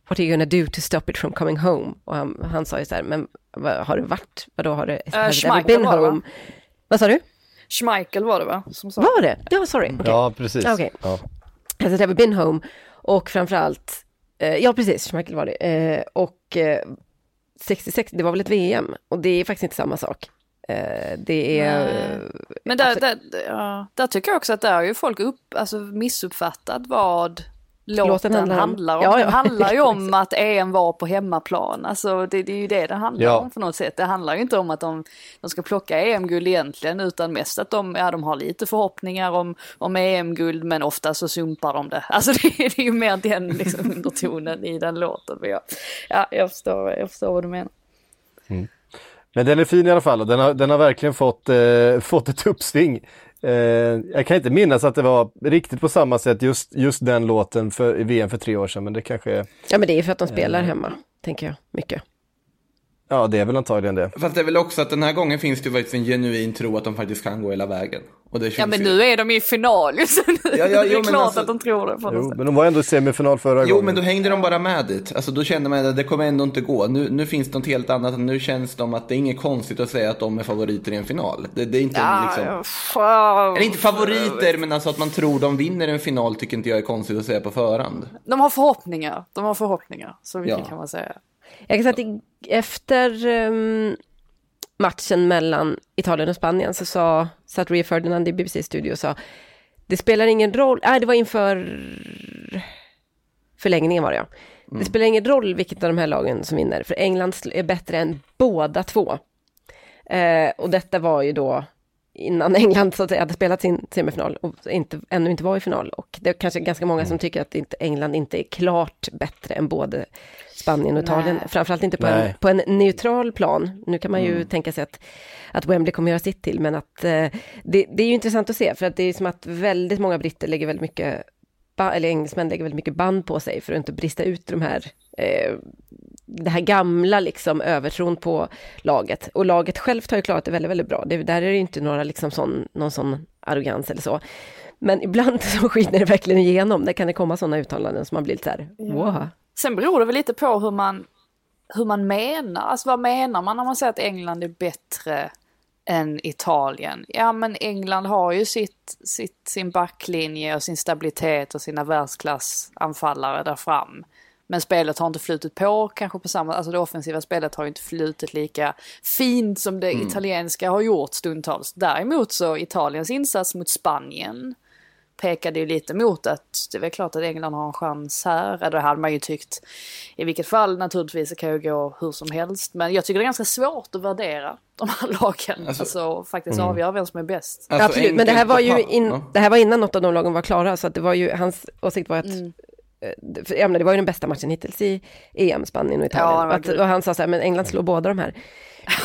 Speaker 2: What are you gonna do to stop it from coming home? Och han, han sa ju så här, men vad, har det varit, vadå har det, uh, has it been home? Vad sa du?
Speaker 3: Schmeichel var det va? Som sa.
Speaker 2: Var det? Ja, sorry. Okay.
Speaker 1: Ja, precis.
Speaker 2: Okay.
Speaker 1: Ja.
Speaker 2: Has it ever been home? Och framförallt, eh, ja precis, Schmeichel var det. Eh, och eh, 66, det var väl ett VM och det är faktiskt inte samma sak. Eh, det är...
Speaker 3: Men där, alltså, där, ja, där tycker jag också att där har ju folk upp, alltså missuppfattat vad låten, låten handlar, handlar om. Ja, ja. Den handlar ju om att EM var på hemmaplan. Alltså det, det är ju det det handlar ja. om på något sätt. Det handlar ju inte om att de, de ska plocka EM-guld egentligen utan mest att de, ja, de har lite förhoppningar om, om EM-guld men ofta så sumpar de det. Alltså det, det är ju mer den liksom, undertonen i den låten. Men jag, ja, jag förstår, jag förstår vad du menar.
Speaker 1: Mm. Men den är fin i alla fall och den har, den har verkligen fått, eh, fått ett uppsving. Eh, jag kan inte minnas att det var riktigt på samma sätt just, just den låten för, i VM för tre år sedan, men det kanske är...
Speaker 2: Ja, men det är för att de spelar eh, hemma, tänker jag, mycket.
Speaker 1: Ja, det är väl antagligen det.
Speaker 4: Fast det är väl också att den här gången finns det ju faktiskt en genuin tro att de faktiskt kan gå hela vägen.
Speaker 3: Ja, men nu är de i final ju, så nu ja, ja, jo, är det klart alltså... att de tror det.
Speaker 1: Jo, men de var ändå i semifinal förra
Speaker 4: jo,
Speaker 1: gången.
Speaker 4: Jo, men då hängde de bara med dit. Alltså då kände man att det kommer ändå inte gå. Nu, nu finns det något helt annat. Nu känns det att det är inget konstigt att säga att de är favoriter i en final. Det, det är inte ja, liksom... Eller inte favoriter, men alltså att man tror de vinner en final tycker inte jag är konstigt att säga på förhand.
Speaker 3: De har förhoppningar. De har förhoppningar, så mycket ja. kan man säga.
Speaker 2: Jag kan säga att efter um, matchen mellan Italien och Spanien så sa, satt Rio Ferdinand i BBC-studio och sa det spelar ingen roll, nej det var inför förlängningen var det ja. Mm. Det spelar ingen roll vilket av de här lagen som vinner, för England är bättre än båda två. Eh, och detta var ju då innan England så att säga, hade spelat sin semifinal och inte, ännu inte var i final. Och det är kanske ganska många som mm. tycker att inte, England inte är klart bättre än både Spanien och Italien. Nej. Framförallt inte på en, på en, neutral plan. Nu kan man ju mm. tänka sig att, att Wembley kommer göra sitt till, men att eh, det, det, är ju intressant att se, för att det är som att väldigt många britter lägger väldigt mycket eller engelsmän lägger väldigt mycket band på sig för att inte brista ut de här eh, det här gamla liksom övertron på laget. Och laget självt har ju klarat det väldigt, väldigt bra. Det, där är det inte några liksom sån, någon sån arrogans eller så. Men ibland så skiner det verkligen igenom. Det kan det komma sådana uttalanden som man blir lite så här, wow.
Speaker 3: Sen beror det väl lite på hur man, hur man menar. Alltså vad menar man när man säger att England är bättre än Italien? Ja men England har ju sitt, sitt, sin backlinje och sin stabilitet och sina världsklassanfallare där fram. Men spelet har inte flutit på kanske på samma, alltså det offensiva spelet har inte flutit lika fint som det mm. italienska har gjort stundtals. Däremot så Italiens insats mot Spanien pekade ju lite mot att det är väl klart att England har en chans här. Det hade man ju tyckt i vilket fall naturligtvis, det kan ju gå hur som helst. Men jag tycker det är ganska svårt att värdera de här lagen. Alltså, alltså faktiskt mm. avgöra vem som är bäst.
Speaker 2: Alltså, Absolut, men det här var ju in, det här var innan något av de lagen var klara. Så att det var ju, hans åsikt var att mm. Eh, ja, men det var ju den bästa matchen hittills i EM, Spanien och Italien. Ja, att, och han sa så här, men England slår båda de här.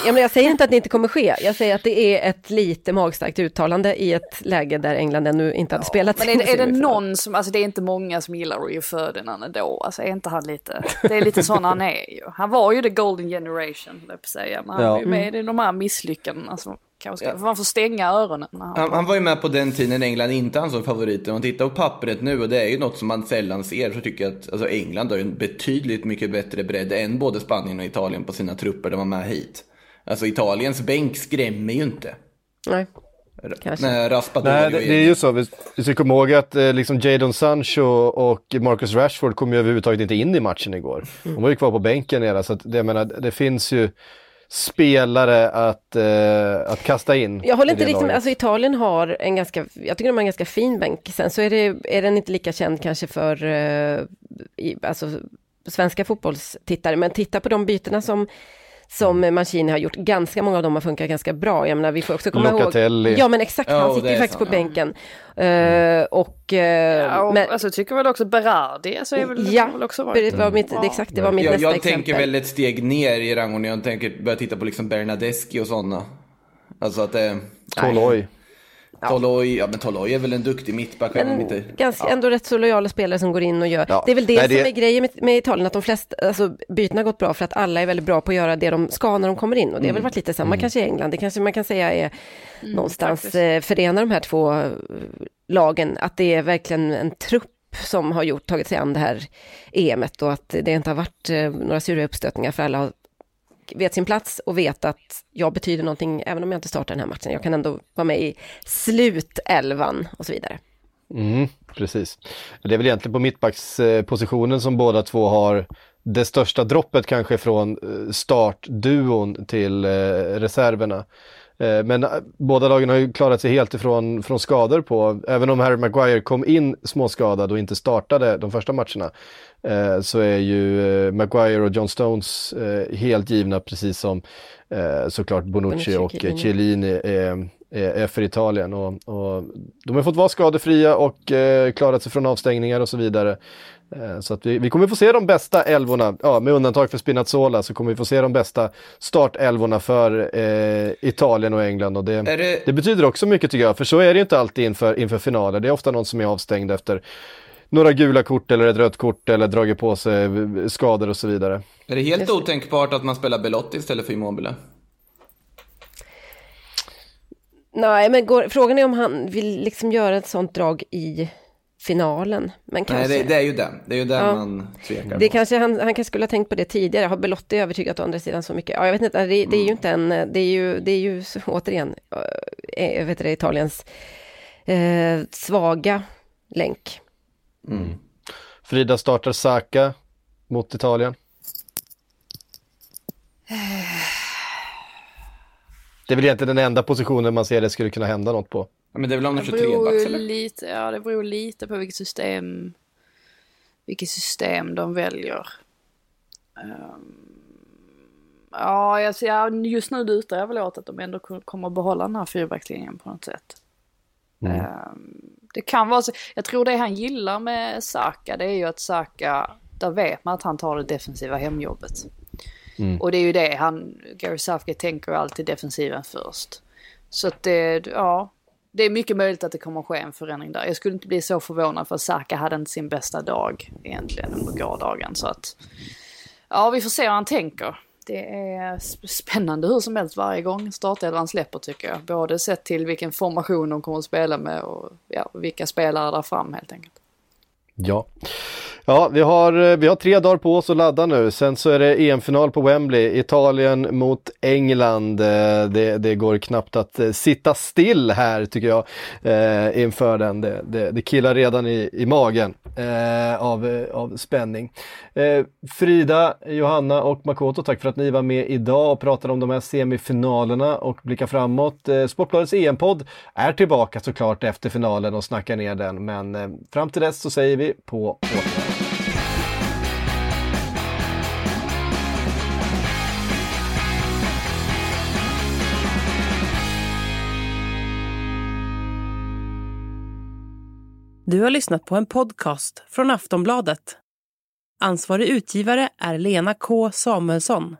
Speaker 2: Ja, men jag säger inte att det inte kommer ske, jag säger att det är ett lite magstarkt uttalande i ett läge där England ännu inte hade ja, spelat.
Speaker 3: Men är, det, är det någon som, alltså det är inte många som gillar Rio Ferdinand ändå, alltså är inte han lite, det är lite sån han är ju. Han var ju the golden generation, jag säga, men han ja. var ju med i de här misslyckandena. Alltså, Kanske ja. man får stänga öronen.
Speaker 4: Han, han, var ju med på den tiden England inte ansåg favoriter. Om man tittar på pappret nu, och det är ju något som man sällan ser, så tycker jag att alltså England har en betydligt mycket bättre bredd än både Spanien och Italien på sina trupper de var med hit. Alltså Italiens bänk skrämmer ju inte.
Speaker 2: Nej.
Speaker 4: Kanske. Nej,
Speaker 1: Nej det, det, är ju så. Vi, vi ska komma ihåg att eh, liksom Jadon Sancho och Marcus Rashford kom ju överhuvudtaget inte in i matchen igår. De var ju kvar på bänken nere, så att, det, jag menar, det finns ju spelare att, eh, att kasta in.
Speaker 2: Jag håller inte riktigt med, alltså Italien har en ganska, jag tycker de har en ganska fin bänk. Sen så är, det, är den inte lika känd kanske för eh, i, alltså, svenska fotbollstittare, men titta på de bytena som som Mancini har gjort. Ganska många av dem har funkat ganska bra. Jag menar, vi får också komma
Speaker 1: Locatelli.
Speaker 2: ihåg... Ja, men exakt. Han
Speaker 4: Ja,
Speaker 2: sitter
Speaker 4: det
Speaker 2: ju faktiskt
Speaker 4: sant,
Speaker 2: på
Speaker 4: ja.
Speaker 2: bänken. Eh, och... eh,
Speaker 3: Ja, och,
Speaker 2: men,
Speaker 3: alltså jag tycker väl också Berardi, alltså är väl,
Speaker 2: Ja,
Speaker 3: väl också varit
Speaker 2: det var mitt,
Speaker 3: bra.
Speaker 2: exakt, det var mitt
Speaker 4: Jag,
Speaker 2: nästa
Speaker 4: jag
Speaker 2: exempel.
Speaker 4: tänker väl ett steg ner i rangordningen. Jag tänker börja titta på liksom Bernadeschi och sådana. Alltså att det...
Speaker 1: Toloi.
Speaker 4: Toloi, ja men Toloi är väl en duktig mittback.
Speaker 2: Men
Speaker 4: inte...
Speaker 2: ganska, ändå rätt så lojala spelare som går in och gör.
Speaker 1: Ja.
Speaker 2: Det är väl det
Speaker 1: Nej,
Speaker 2: som
Speaker 1: det-
Speaker 2: är grejen med, med Italien, att de flesta, alltså bytena har gått bra för att alla är väldigt bra på att göra det de ska när de kommer in. Och det har väl varit lite samma kanske i England. Det kanske man kan säga är någonstans
Speaker 3: faktiskt.
Speaker 2: eh, förenar de här två eh, lagen. Att det är verkligen en trupp som har gjort, tagit sig an det här EMet och att det inte har varit eh, några sura uppstötningar för alla har vet sin plats och vet att jag betyder någonting även om jag inte startar den här matchen. Jag kan ändå vara med i slutelvan och så vidare.
Speaker 1: Mm, precis. Det är väl egentligen på mittbackspositionen som båda två har det största droppet kanske från eh, startduon till eh, reserverna. Eh, men båda lagen har ju klarat sig helt ifrån från skador på, även om Harry Maguire kom in småskadad och inte startade de första matcherna, eh, så är ju eh, Maguire och John Stones eh, helt givna precis som eh, såklart Bonucci
Speaker 2: Bonucci,
Speaker 1: och
Speaker 2: Chiellini.
Speaker 1: Chiellini är, är, är för Italien. Och, och de har fått vara skadefria och eh, klarat sig från avstängningar och så vidare. Eh, så att vi, vi kommer få se de bästa älvorna, ja, med undantag för Spinazzola, så kommer vi få se de bästa startälvorna för eh, Italien och England. Och det,
Speaker 4: det-
Speaker 1: det betyder också mycket tycker jag, för så är det ju inte alltid inför, inför finaler. Det är ofta någon som är avstängd efter några gula kort eller ett rött kort eller dragit på sig skador och så vidare.
Speaker 4: Är det helt otänkbart att man spelar Belotti istället för Immobile?
Speaker 2: Nej, men går, frågan är om han vill liksom göra ett sånt drag i finalen. Men
Speaker 4: Nej,
Speaker 2: kanske,
Speaker 4: det,
Speaker 2: det,
Speaker 4: det är ju den. Det är ju den
Speaker 2: Ja.
Speaker 4: man tvekar på.
Speaker 2: kanske han, han kanske skulle ha tänkt på det tidigare. Har Belotti övertygat å andra sidan så mycket? Ja, jag vet inte, det, det är ju inte en, det är ju, det är ju så- återigen, äh, jag vet det, Italiens eh, svaga länk.
Speaker 1: Frida startar Saka mot Italien. Det är väl egentligen den enda positionen man ser det skulle kunna hända något på.
Speaker 4: Ja, men det är väl om de
Speaker 3: Det
Speaker 4: kör
Speaker 3: beror
Speaker 4: trebacks
Speaker 3: ju
Speaker 4: eller?
Speaker 3: lite, ja, det beror lite på vilket system, vilket system de väljer. Ehm, ja, jag ser, ja, just nu lutar jag väl åt att de ändå ko- kommer att behålla den här fyrbackslinjen på något sätt. Ehm, det kan vara så, jag tror det han gillar med Saka, det är ju att Saka, där vet man att han tar det defensiva hemjobbet. Och det är ju det han, Gary Southgate tänker alltid defensiven först. Så att det, ja, det är mycket möjligt att det kommer att ske en förändring där. Jag skulle inte bli så förvånad för Saka hade inte sin bästa dag egentligen under gårdagen. Så att, ja vi får se hur han tänker. Det är spännande hur som helst varje gång startelvan släpper tycker jag. Både sett till vilken formation de kommer att spela med och ja, vilka spelare där fram helt enkelt.
Speaker 1: Ja. Ja, vi har, eh, vi har tre dagar på oss att ladda nu. Sen så är det EM-final på Wembley. Italien mot England. Eh, det, det går knappt att eh, sitta still här tycker jag eh, inför den. Det, det, det killar redan i, i magen eh, av, av spänning. Eh, Frida, Johanna och Makoto, tack för att ni var med idag och pratade om de här semifinalerna och blickar framåt. Eh, Sportbladets EM-podd är tillbaka såklart efter finalen och snackar ner den. Men eh, fram till dess så säger vi vi på återhörande.
Speaker 6: Du har lyssnat på en podcast från Aftonbladet. Ansvarig utgivare är Lena K Samuelsson.